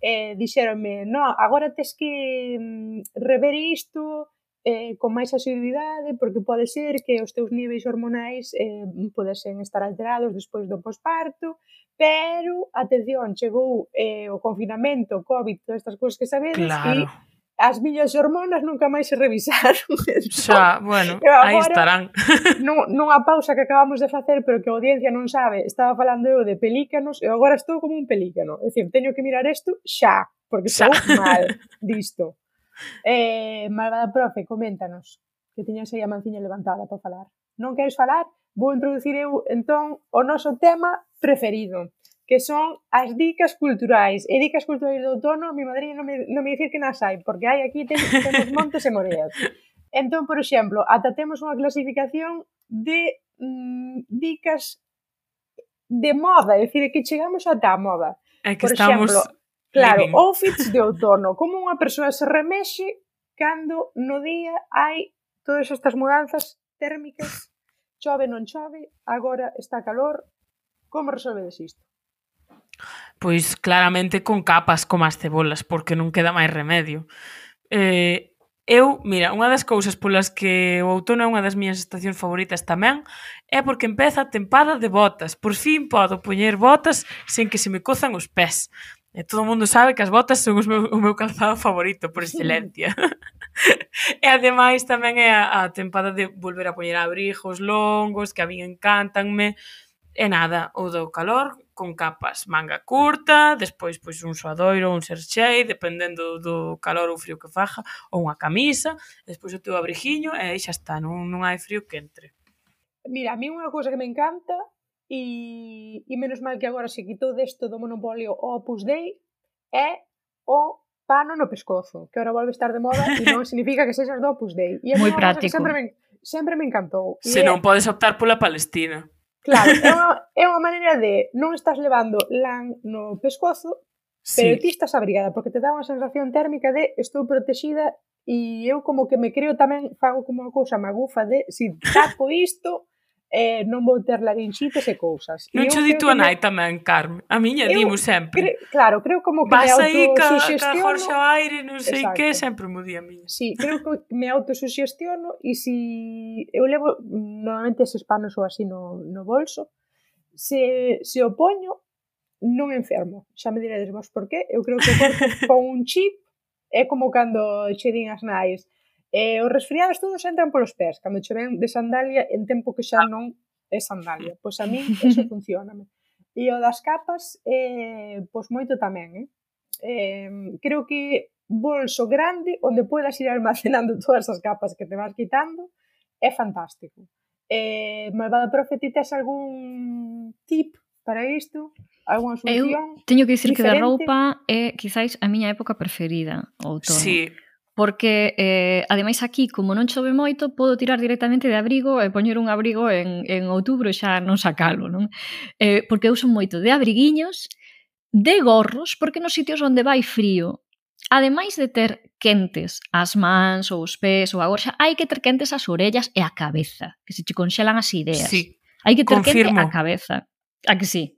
eh, dixeronme, no, agora tes que mm, rever isto eh, con máis asiduidade porque pode ser que os teus niveis hormonais eh, podesen estar alterados despois do posparto, pero, atención, chegou eh, o confinamento, COVID, todas estas cousas que sabedes, claro. e as miñas hormonas nunca máis se revisaron. Entón, xa, bueno, agora, aí estarán. Non, non a pausa que acabamos de facer, pero que a audiencia non sabe, estaba falando eu de pelícanos e agora estou como un pelícano. É dicir, teño que mirar isto xa, porque xa. estou mal disto. Eh, malvada profe, coméntanos que tiñas aí a manciña levantada para falar. Non queres falar? Vou introducir eu, entón, o noso tema preferido que son as dicas culturais. E dicas culturais do outono, mi madriña non me, non me dicir que nas hai, porque hai aquí ten, temos montes e moreas. Entón, por exemplo, ata temos unha clasificación de mm, dicas de moda, é dicir, que chegamos ata a moda. É que por estamos... exemplo, claro, living. outfits de outono, como unha persoa se remexe cando no día hai todas estas mudanzas térmicas, chove non chove, agora está calor, como resolvedes isto? pois claramente con capas como as cebolas, porque non queda máis remedio. Eh, eu, mira, unha das cousas polas que o outono é unha das miñas estacións favoritas tamén é porque empeza a tempada de botas. Por fin podo poñer botas sen que se me cozan os pés. E todo o mundo sabe que as botas son os meu, o meu calzado favorito por excelencia. e ademais tamén é a, a tempada de volver a poñer abrigos longos que a min encantanme. E nada, o do calor con capas, manga curta, despois pois un suadoiro, un xerxei, dependendo do calor ou frío que faja, ou unha camisa, despois o teu abrigiño e aí xa está, non, non hai frío que entre. Mira, a mí unha cousa que me encanta e, e menos mal que agora se quitou desto do monopolio o Opus Dei é o pano no pescozo, que agora volve a estar de moda e non significa que sexas do Opus Dei. E é Moi práctico. Sempre me, sempre me encantou. Se e non é... podes optar pola Palestina. Claro, é unha, é unha maneira de non estás levando lan no pescozo, pero sí. ti estás abrigada, porque te dá unha sensación térmica de estou protexida e eu como que me creo tamén, fago como unha cousa magufa de si tapo isto, eh, non vou ter larinxites e cousas. Non cho di tua nai tamén, Carmen. A miña eu, dimo sempre. Cre, claro, creo como que Vas me autosugestiono. Vas aí ca, ca Jorge ao aire, non sei Exacto. que, sempre mo di a miña. Sí, creo que me autosugestiono e si eu levo normalmente eses panos ou así no, no bolso, se, se o poño, non enfermo. Xa me diredes vos por qué. Eu creo que o corpo con un chip é como cando che din as nais, E os resfriados todos entran polos pés, cando che ven de sandalia en tempo que xa non é sandalia. Pois a min eso funciona. E o das capas, eh, pois moito tamén. Eh? Eh, creo que bolso grande onde podas ir almacenando todas as capas que te vas quitando é fantástico. Eh, malvada profe, ti tes algún tip para isto? Alguna solución? Eu teño que dicir diferente? que da roupa é quizáis a miña época preferida, o outono. Sí, porque eh, ademais aquí, como non chove moito, podo tirar directamente de abrigo e poñer un abrigo en, en outubro e xa non sacalo, non? Eh, porque eu son moito de abriguiños, de gorros, porque nos sitios onde vai frío, ademais de ter quentes as mans ou os pés ou a gorxa, hai que ter quentes as orellas e a cabeza, que se te conxelan as ideas. Sí, hai que ter confirmo. quente a cabeza. A que sí?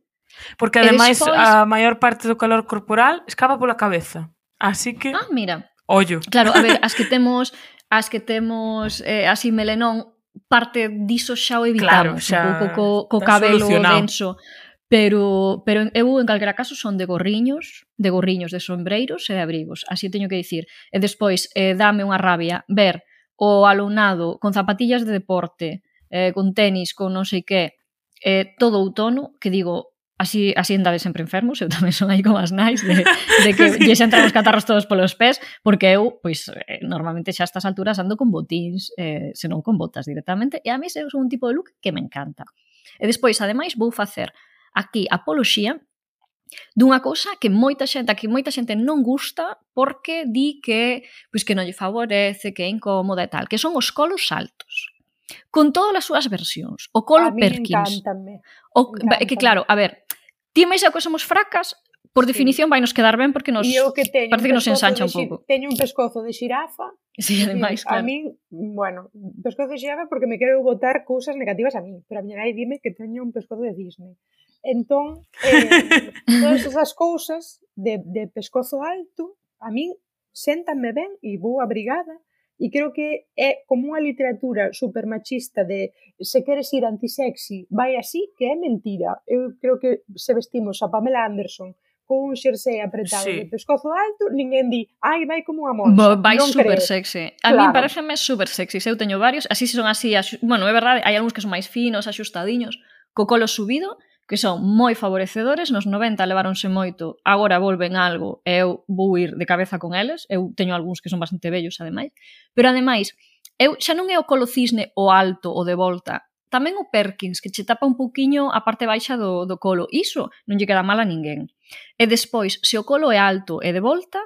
Porque ademais despois... a maior parte do calor corporal escapa pola cabeza. Así que... Ah, mira, Ollo. Claro, a ver, as que temos as que temos eh, así melenón parte diso xa o evitamos, claro, xa un pouco co, co cabelo denso, pero pero eu en calquera caso son de gorriños, de gorriños, de sombreiros e de abrigos, así teño que dicir. E despois eh, dame unha rabia ver o alumnado con zapatillas de deporte, eh, con tenis, con non sei que, eh, todo outono, que digo, así, así andades sempre enfermos, eu tamén son aí como as nais de, de que sí. lles entran os catarros todos polos pés, porque eu, pois, eh, normalmente xa a estas alturas ando con botins, eh, senón con botas directamente, e a mí é un tipo de look que me encanta. E despois, ademais, vou facer aquí apoloxía dunha cousa que moita xente, que moita xente non gusta porque di que pois que non lle favorece, que é incómoda e tal, que son os colos altos. Con todas as súas versións, o colo a Perkins, O, é que claro, a ver, ti máis que somos fracas, por definición vai nos quedar ben porque nos e que teño, parece que nos ensancha un pouco. Teño un pescozo de xirafa. Sí, ademais, claro. A min, bueno, pescozo de xirafa porque me quero botar cousas negativas a min, pero a miña nai dime que teño un pescozo de Disney. Entón, eh, todas esas cousas de, de pescozo alto, a min sentanme ben e vou abrigada, E creo que é como unha literatura super machista de se queres ir antisexy, vai así, que é mentira. Eu creo que se vestimos a Pamela Anderson con un xersei apretado sí. de pescozo alto, ninguén di, ai, vai como unha monxa. Bo, vai non super creer. sexy. A claro. min pareceme super sexy. Eu teño varios, así se son así, as... bueno, é verdade, hai algúns que son máis finos, axustadiños, co colo subido, que son moi favorecedores, nos 90 leváronse moito, agora volven algo e eu vou ir de cabeza con eles, eu teño algúns que son bastante bellos ademais, pero ademais, eu xa non é o colo cisne o alto o de volta, tamén o Perkins, que che tapa un pouquiño a parte baixa do, do colo. Iso non lle queda mal a ninguén. E despois, se o colo é alto e de volta,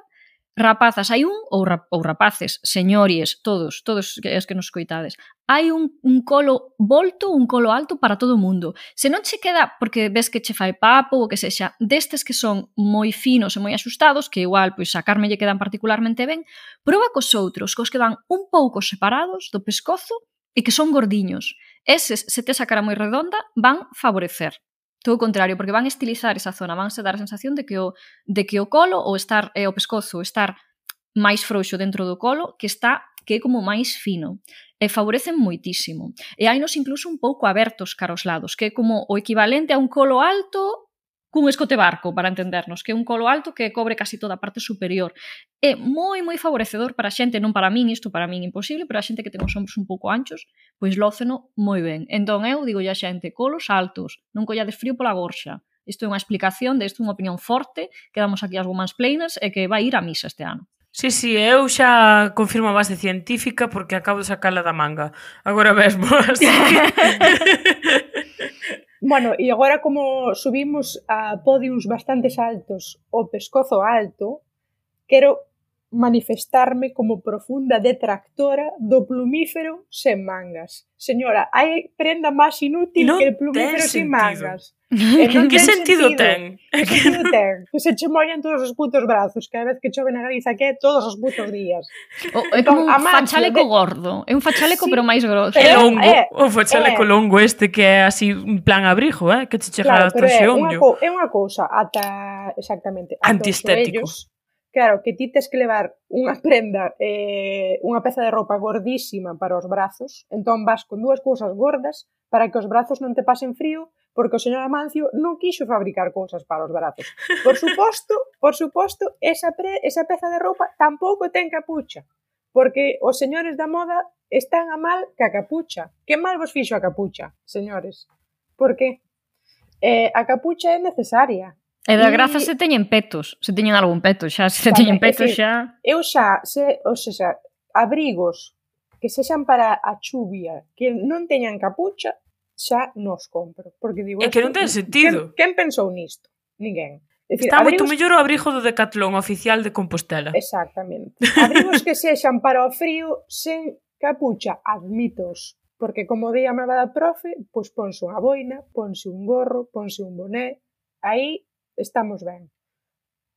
rapazas, hai un, ou, rap, ou rapaces, señories, todos, todos as que nos coitades, hai un, un colo volto, un colo alto para todo o mundo. Se non che queda, porque ves que che fai papo ou que sexa, destes que son moi finos e moi asustados, que igual, pois, a Carme lle quedan particularmente ben, proba cos outros, cos que van un pouco separados do pescozo e que son gordiños. Eses, se te cara moi redonda, van favorecer todo o contrario, porque van estilizar esa zona, vanse dar a sensación de que o, de que o colo ou estar eh, o pescozo estar máis frouxo dentro do colo que está que é como máis fino e favorecen moitísimo. E hainos incluso un pouco abertos cara aos lados, que é como o equivalente a un colo alto cun escote barco, para entendernos, que é un colo alto que cobre casi toda a parte superior. É moi, moi favorecedor para a xente, non para min, isto para min imposible, pero a xente que ten os ombros un pouco anchos, pois lóceno moi ben. Entón eu digo a xente, colos altos, non collades frío pola gorxa. Isto é unha explicación, de isto é unha opinión forte que damos aquí as women's planers e que vai ir a misa este ano. Sí, sí, eu xa confirmo a base científica porque acabo de sacala da manga. Agora mesmo, así. Bueno, e agora como subimos a podiums bastantes altos, o pescozo alto, quero manifestarme como profunda detractora do plumífero sen mangas. Señora, hai prenda máis inútil non que o plumífero sen mangas. E non que sentido, sentido ten? Que sentido ten? Que se che mollan todos os putos brazos, cada vez que chove na Galiza que é todos os putos días. O, é como entón, un fachaleco de... gordo, é un fachaleco sí, pero máis grosso. É longo, é, o fachaleco é, longo este que é así un plan abrigo, eh, que che chega claro, hasta o xeonllo. É unha cousa, ata exactamente, ata antiestético. Os Claro, que ti tes que levar unha prenda, eh, unha peza de roupa gordísima para os brazos, entón vas con dúas cousas gordas para que os brazos non te pasen frío, porque o señor Amancio non quixo fabricar cousas para os brazos. Por suposto, por suposto, esa, pre, esa peza de roupa tampouco ten capucha, porque os señores da moda están a mal que a capucha. Que mal vos fixo a capucha, señores? Por que? Eh, a capucha é necesaria, E da graza se teñen petos, se teñen algún peto, xa se vale, teñen petos xa. Eu xa, se, ou seja, abrigos que sexan para a chuvia, que non teñan capucha, xa nos compro, porque digo, é que non ten sentido. Quen, quen pensou nisto? Ninguén. dicir, Está abrigos... moito mellor o abrigo do Decathlon oficial de Compostela. Exactamente. Abrigos que sexan para o frío sen capucha, admitos, porque como di a malvada profe, pois ponse unha boina, ponse un gorro, ponse un boné, aí estamos ben.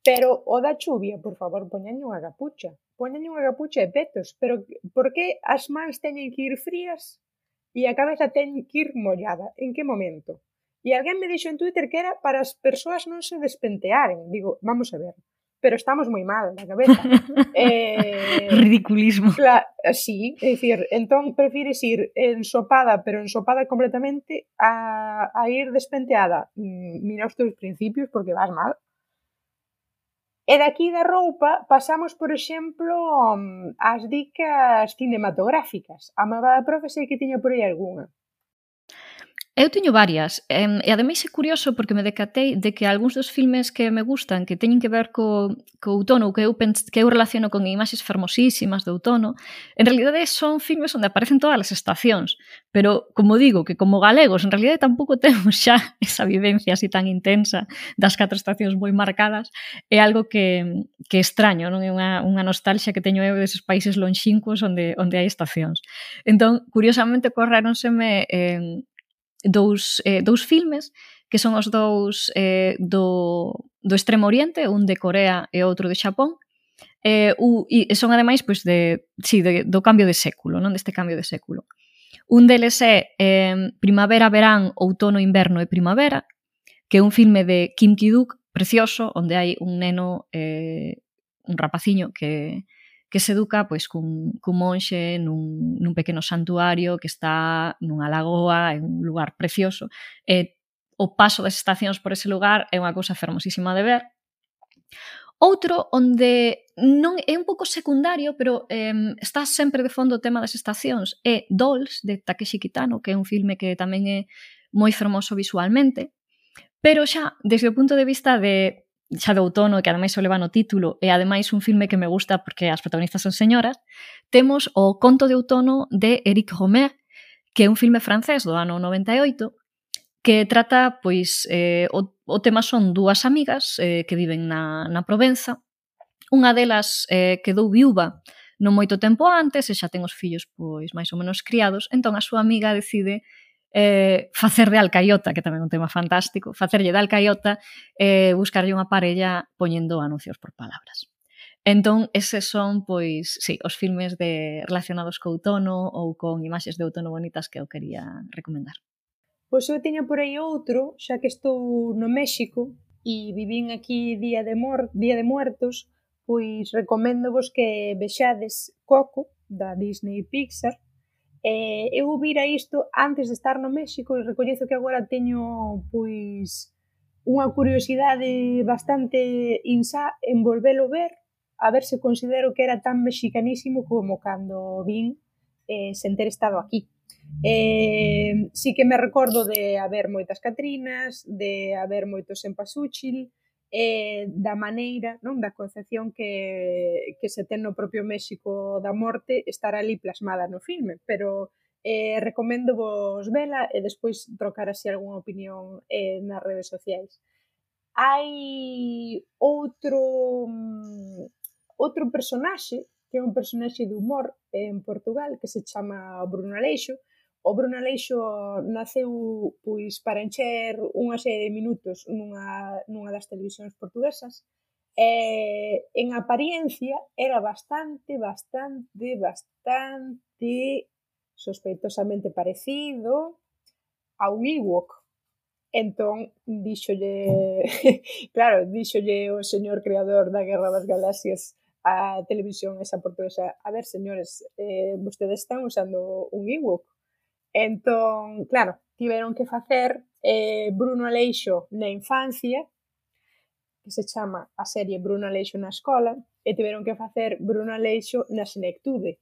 Pero o da chuvia, por favor, poñan unha capucha. Poñan unha capucha e petos. Pero por que as mans teñen que ir frías e a cabeza ten que ir mollada? En que momento? E alguén me dixo en Twitter que era para as persoas non se despentearen. Digo, vamos a ver pero estamos moi mal na cabeza. eh, Ridiculismo. Cla eh, sí, é dicir, entón prefires ir ensopada, pero ensopada completamente, a, a ir despenteada. Mm, mira os teus principios porque vas mal. E daqui da roupa pasamos, por exemplo, mm, ás dicas cinematográficas. A mamada profe sei que tiña por aí algunha. Eu teño varias, e ademais é curioso porque me decatei de que algúns dos filmes que me gustan, que teñen que ver co, co outono, que eu, pens, que eu relaciono con imaxes fermosísimas do outono, en realidade son filmes onde aparecen todas as estacións, pero como digo, que como galegos en realidade tampouco temos xa esa vivencia así tan intensa das catro estacións moi marcadas, é algo que, que extraño, non é unha, unha nostalgia que teño eu deses países lonxincos onde, onde hai estacións. Entón, curiosamente, correronseme eh, dous, eh, dous filmes que son os dous eh, do, do Extremo Oriente, un de Corea e outro de Xapón, eh, u, e son ademais pois, de, sí, de, do cambio de século, non deste cambio de século. Un deles é eh, Primavera, Verán, Outono, Inverno e Primavera, que é un filme de Kim Ki-duk, precioso, onde hai un neno, eh, un rapaciño que, que se educa pois cun, cun monxe nun, nun pequeno santuario que está nunha lagoa, en un lugar precioso. E o paso das estacións por ese lugar é unha cousa fermosísima de ver. Outro onde non é un pouco secundario, pero eh, está sempre de fondo o tema das estacións, é Dolls, de Takeshi Kitano, que é un filme que tamén é moi fermoso visualmente, pero xa, desde o punto de vista de xa de outono que ademais o leva no título e ademais un filme que me gusta porque as protagonistas son señoras, temos o Conto de outono de Eric Romer, que é un filme francés do ano 98 que trata, pois, eh, o, o tema son dúas amigas eh, que viven na, na Provenza. Unha delas eh, quedou viúva non moito tempo antes e xa ten os fillos pois máis ou menos criados, entón a súa amiga decide eh, facer de Alcaiota, que tamén é un tema fantástico, facerlle de Alcaiota e eh, buscarlle unha parella poñendo anuncios por palabras. Entón, eses son, pois, sí, os filmes de relacionados co outono ou con imaxes de outono bonitas que eu quería recomendar. Pois eu teño por aí outro, xa que estou no México e vivín aquí Día de, Mor Día de Muertos, pois recomendo vos que vexades Coco, da Disney Pixar, Eh, eu vira isto antes de estar no México e recoñezo que agora teño pois unha curiosidade bastante insá en volvelo ver, a ver se considero que era tan mexicanísimo como cando vin eh, sen ter estado aquí. Eh, sí que me recordo de haber moitas catrinas, de haber moitos empasúchil, eh, da maneira, non da concepción que, que se ten no propio México da morte estará ali plasmada no filme, pero eh, recomendo vos vela e despois trocar así algunha opinión eh, nas redes sociais. Hai outro mm, outro personaxe que é un personaxe de humor eh, en Portugal que se chama Bruno Aleixo, O Bruno Aleixo naceu pois para encher unha serie de minutos nunha, nunha das televisións portuguesas e en apariencia era bastante, bastante, bastante sospeitosamente parecido a un Ewok. Entón, díxolle, claro, díxolle o señor creador da Guerra das Galaxias a televisión esa portuguesa, a ver, señores, eh, vostedes están usando un Ewok Entón, claro, tiveron que facer eh, Bruno Aleixo na infancia, que se chama a serie Bruno Aleixo na escola, e tiveron que facer Bruno Aleixo na senectude,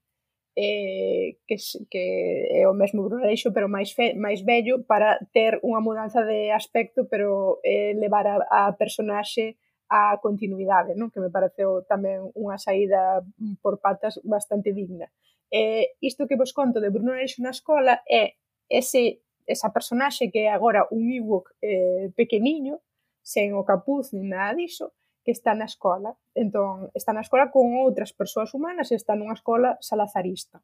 eh, que, que é o mesmo Bruno Aleixo, pero máis, fe, máis bello, para ter unha mudanza de aspecto, pero eh, levar a, a personaxe a continuidade, non? que me pareceu tamén unha saída por patas bastante digna eh, isto que vos conto de Bruno Aleixo na escola é ese, esa personaxe que é agora un Ewok eh, pequeniño, sen o capuz ni nada diso, que está na escola. Entón, está na escola con outras persoas humanas e está nunha escola salazarista.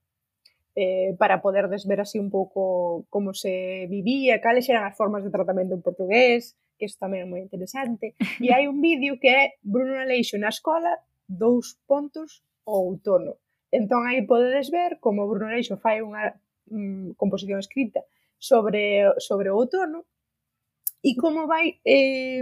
Eh, para poder desver así un pouco como se vivía, cales eran as formas de tratamento en portugués, que isto tamén é moi interesante. E hai un vídeo que é Bruno Aleixo na escola, dous pontos o outono Entón aí podedes ver como Bruno Leixo fai unha mm, composición escrita sobre, sobre o outono e como vai eh,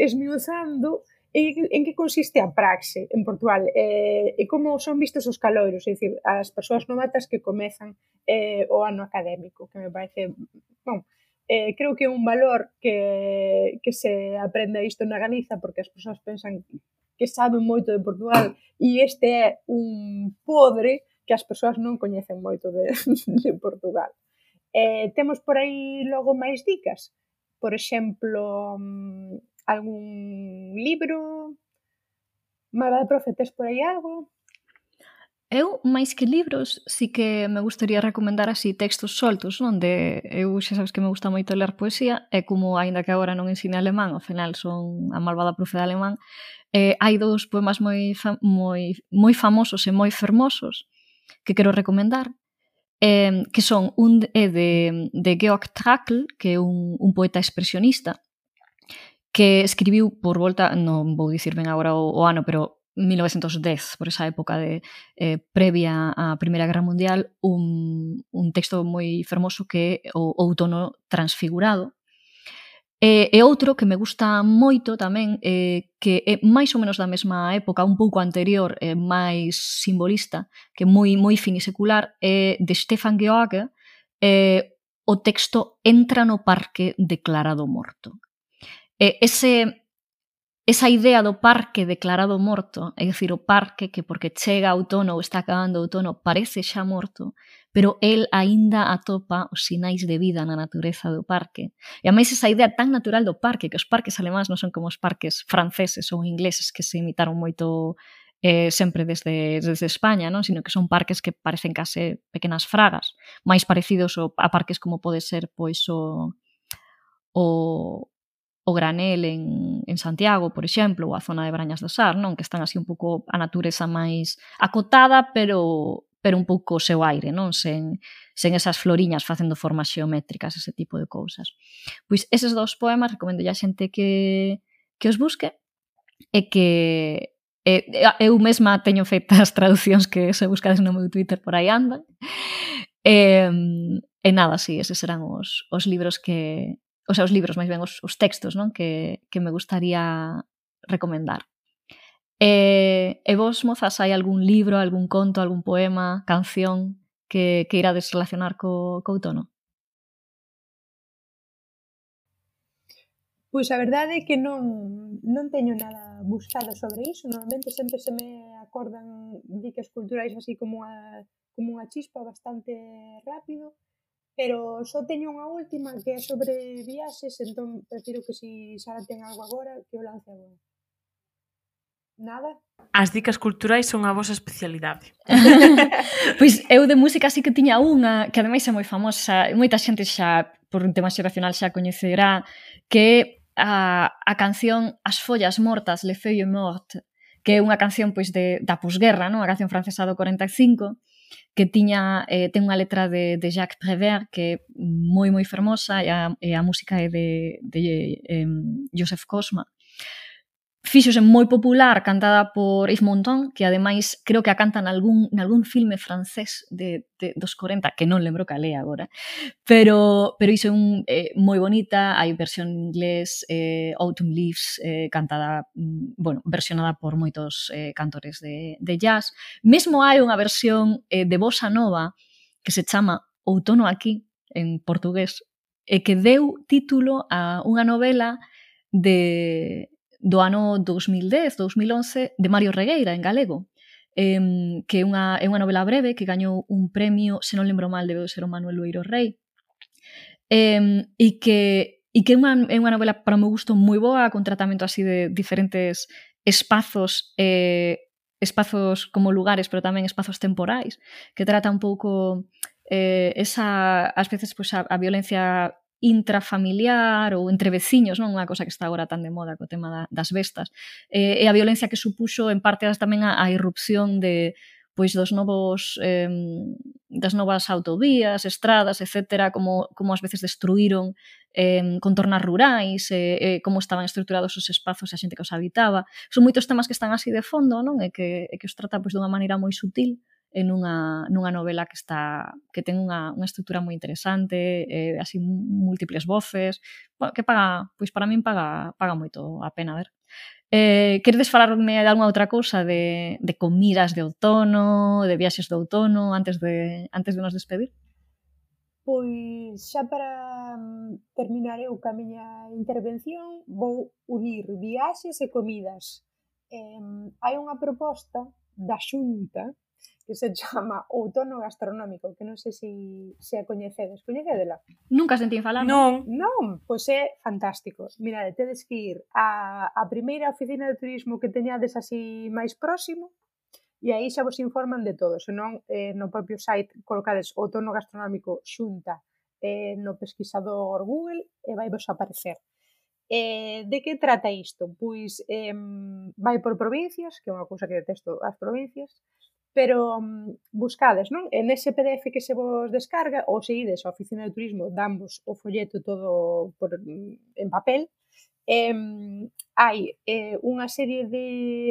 esmiuzando en, en que consiste a praxe en Portugal eh, e como son vistos os caloiros, é dicir, as persoas novatas que comezan eh, o ano académico, que me parece, bon, eh, creo que é un valor que, que se aprende isto na Galiza porque as persoas pensan que saben moito de Portugal e este é un podre que as persoas non coñecen moito de, de Portugal. Eh, temos por aí logo máis dicas? Por exemplo, mm, algún libro? Mabada Profe, tes por aí algo? Eu, máis que libros, sí que me gustaría recomendar así textos soltos, non? De, eu xa sabes que me gusta moito ler poesía, e como, aínda que agora non ensine alemán, ao final son a malvada profe de alemán, eh, hai dous poemas moi, fam moi, moi famosos e moi fermosos que quero recomendar, eh, que son un é de, de Georg Trakl, que é un, un poeta expresionista, que escribiu por volta, non vou dicir ben agora o, o ano, pero 1910, por esa época de eh, previa á Primeira Guerra Mundial, un, un texto moi fermoso que é o outono transfigurado, E, e outro que me gusta moito tamén, eh, que é máis ou menos da mesma época, un pouco anterior, eh, máis simbolista, que moi moi finisecular, é eh, de Stefan George, eh, o texto Entra no parque declarado morto. Eh, ese, esa idea do parque declarado morto, é dicir, o parque que porque chega outono ou está acabando outono parece xa morto, pero el aínda atopa os sinais de vida na natureza do parque. E a máis esa idea tan natural do parque, que os parques alemáns non son como os parques franceses ou ingleses que se imitaron moito eh, sempre desde, desde España, non? sino que son parques que parecen case pequenas fragas, máis parecidos a parques como pode ser pois o, o, o Granel en, en Santiago, por exemplo, ou a zona de Brañas do Sar, non? que están así un pouco a natureza máis acotada, pero pero un pouco o seu aire, non? Sen, sen esas floriñas facendo formas xeométricas, ese tipo de cousas. Pois eses dous poemas recomendo a xente que, que os busque e que e, eu mesma teño feitas traducións que se buscades no meu Twitter por aí andan. E, e nada, sí, eses serán os, os libros que, o sea, os libros, máis ben os, os textos, non? Que, que me gustaría recomendar. E, e vos, mozas, hai algún libro, algún conto, algún poema, canción que, que irades relacionar co, co outono? Pois a verdade é que non, non teño nada buscado sobre iso. Normalmente sempre se me acordan dicas culturais así como a, como unha chispa bastante rápido, pero só teño unha última que é sobre viaxes, entón prefiro que si Sara ten algo agora que o lance agora. Nada? As dicas culturais son a vosa especialidade. pois eu de música así que tiña unha, que ademais é moi famosa, moita xente xa por un tema xeracional xa coñecerá, que é a, a canción As follas mortas, Le feuille mort, que é unha canción pois de da posguerra, non? A canción francesa do 45, que tiña eh, ten unha letra de, de Jacques Prévert que é moi moi fermosa e a, e a música é de, de, de eh, Joseph Cosma fíxose moi popular cantada por Yves Montand, que ademais creo que a canta nalgún, nalgún filme francés de, de, dos 40, que non lembro cal é agora, pero, pero iso é un, eh, moi bonita, hai versión en inglés, eh, Autumn Leaves, eh, cantada, mm, bueno, versionada por moitos eh, cantores de, de jazz. Mesmo hai unha versión eh, de Bossa Nova que se chama Outono aquí, en portugués, e que deu título a unha novela de do ano 2010, 2011, de Mario Regueira, en galego, eh, que é unha, é unha novela breve que gañou un premio, se non lembro mal, debeu ser o Manuel Loiro Rei, eh, e que e que é unha, é unha novela para o meu gusto moi boa, con tratamento así de diferentes espazos eh, espazos como lugares, pero tamén espazos temporais, que trata un pouco eh, esa, ás veces, pues, a, a violencia intrafamiliar ou entre veciños, non unha cosa que está agora tan de moda co tema da, das bestas. Eh, e a violencia que supuxo en parte tamén a, a irrupción de pois dos novos eh, das novas autovías, estradas, etcétera, como como ás veces destruíron eh, contornas rurais, eh, eh, como estaban estruturados os espazos e a xente que os habitaba. Son moitos temas que están así de fondo, non? E que, e que os trata pois dunha maneira moi sutil en nunha, nunha novela que está que ten unha, unha estrutura moi interesante, eh, así múltiples voces, bueno, que paga, pois para min paga, paga moito a pena ver. Eh, queredes falarme de algunha outra cousa de, de comidas de outono, de viaxes de outono, antes de, antes de nos despedir? Pois xa para mm, terminar eu ca miña intervención vou unir viaxes e comidas. Eh, hai unha proposta da Xunta que se chama Outono Gastronómico, que non sei se, se a coñecedes. Coñecedela? Nunca sentín falar. Non. Non, pois é fantástico. Mira, tedes que ir a, a primeira oficina de turismo que teñades así máis próximo, e aí xa vos informan de todo, senón eh, no propio site colocades Outono Gastronómico xunta eh, no pesquisador Google e vai vos aparecer. Eh, de que trata isto? Pois eh, vai por provincias, que é unha cousa que detesto as provincias, pero um, buscades, non? En ese PDF que se vos descarga ou se ides á oficina de turismo dambos o folleto todo por, mm, en papel eh, hai eh, unha serie de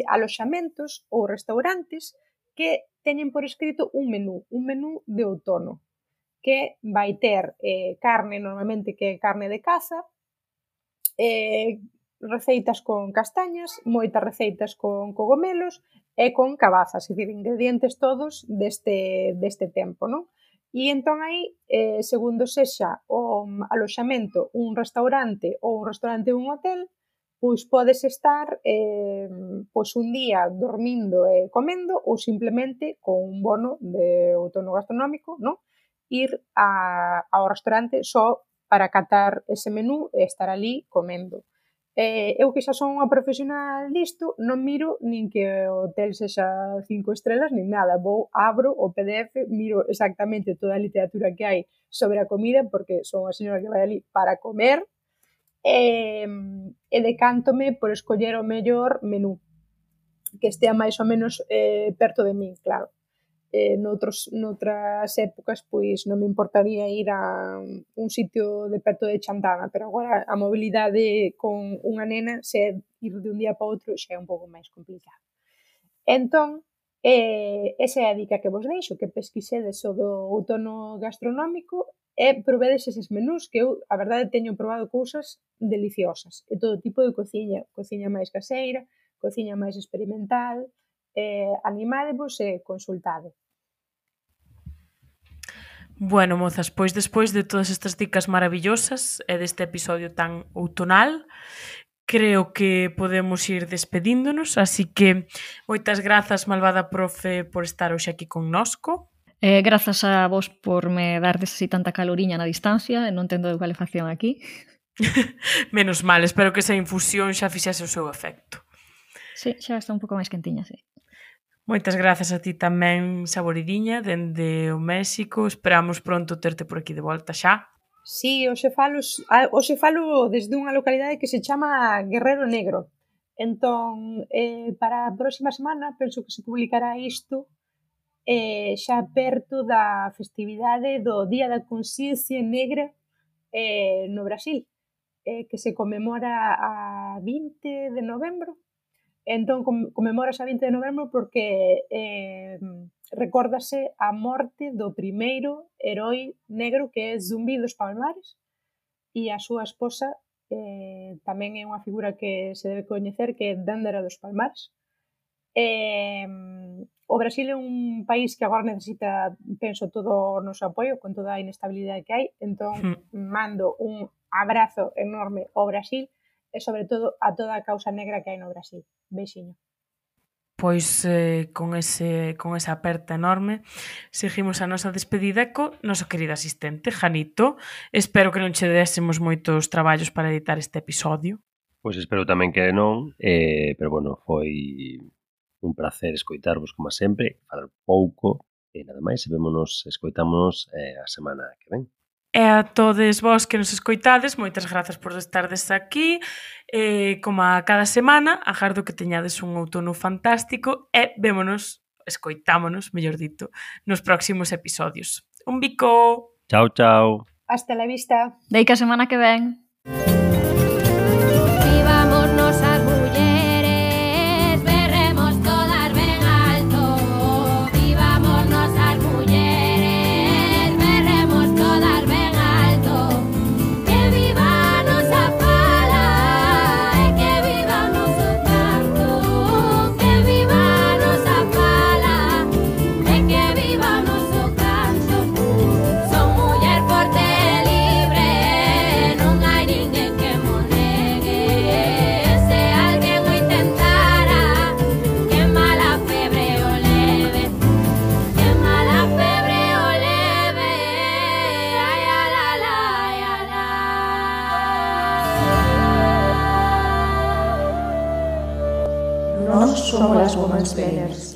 aloxamentos ou restaurantes que teñen por escrito un menú, un menú de outono que vai ter eh, carne, normalmente que é carne de caza, eh, receitas con castañas, moitas receitas con cogomelos e con cabazas, é dicir, ingredientes todos deste, deste tempo, non? E entón aí, eh, segundo sexa o aloxamento, un restaurante ou un restaurante un hotel, pois podes estar eh, pois un día dormindo e comendo ou simplemente con un bono de outono gastronómico, non? ir a, ao restaurante só para catar ese menú e estar ali comendo. Eh, eu que xa son unha profesional disto, non miro nin que o hotel sexa cinco estrelas, nin nada. Vou, abro o PDF, miro exactamente toda a literatura que hai sobre a comida, porque son a señora que vai ali para comer, e, e decántome por escoller o mellor menú que estea máis ou menos eh, perto de min, claro eh, noutros, noutras épocas pois non me importaría ir a un sitio de perto de Chantana, pero agora a mobilidade con unha nena se ir de un día para outro xa é un pouco máis complicado. Entón, eh, esa é a dica que vos deixo, que pesquisedes o do outono gastronómico e provedes eses menús que eu, a verdade, teño probado cousas deliciosas. E todo tipo de cociña, cociña máis caseira, cociña máis experimental, eh, animadevos pois, e consultade. Bueno, mozas, pois despois de todas estas dicas maravillosas e deste episodio tan outonal, creo que podemos ir despedíndonos, así que moitas grazas, malvada profe, por estar hoxe aquí connosco. Eh, grazas a vos por me dardes así tanta caloriña na distancia e non tendo de calefacción aquí. Menos mal, espero que esa infusión xa fixase o seu efecto. Sí, xa está un pouco máis quentiña, sí. Moitas grazas a ti tamén, Saboridiña, dende o México. Esperamos pronto terte por aquí de volta xa. Sí, hoxe falo, hoxe falo desde unha localidade que se chama Guerrero Negro. Entón, eh, para a próxima semana, penso que se publicará isto eh, xa perto da festividade do Día da Consciencia Negra eh, no Brasil, eh, que se conmemora a 20 de novembro, Entón conmemorase a 20 de novembro porque eh, recórdase a morte do primeiro herói negro que é Zumbi dos Palmares e a súa esposa eh, tamén é unha figura que se debe coñecer que é Dandara dos Palmares. Eh, o Brasil é un país que agora necesita, penso, todo o noso apoio con toda a inestabilidade que hai, entón hmm. mando un abrazo enorme ao Brasil e sobre todo a toda a causa negra que hai no Brasil. Beixiño. Pois eh, con, ese, con esa aperta enorme seguimos a nosa despedida co noso querido asistente, Janito. Espero que non che désemos moitos traballos para editar este episodio. Pois espero tamén que non, eh, pero bueno, foi un placer escoitarvos como sempre, falar pouco e nada máis, e vémonos, escoitámonos eh, a semana que ven. E a todos vós que nos escoitades, moitas grazas por estardes aquí. Eh, como a cada semana, agardo que teñades un outono fantástico e vémonos, escoitámonos, mellor dito, nos próximos episodios. Un bico! Chao, chao! Hasta la vista! Deica semana que ven! God's banners.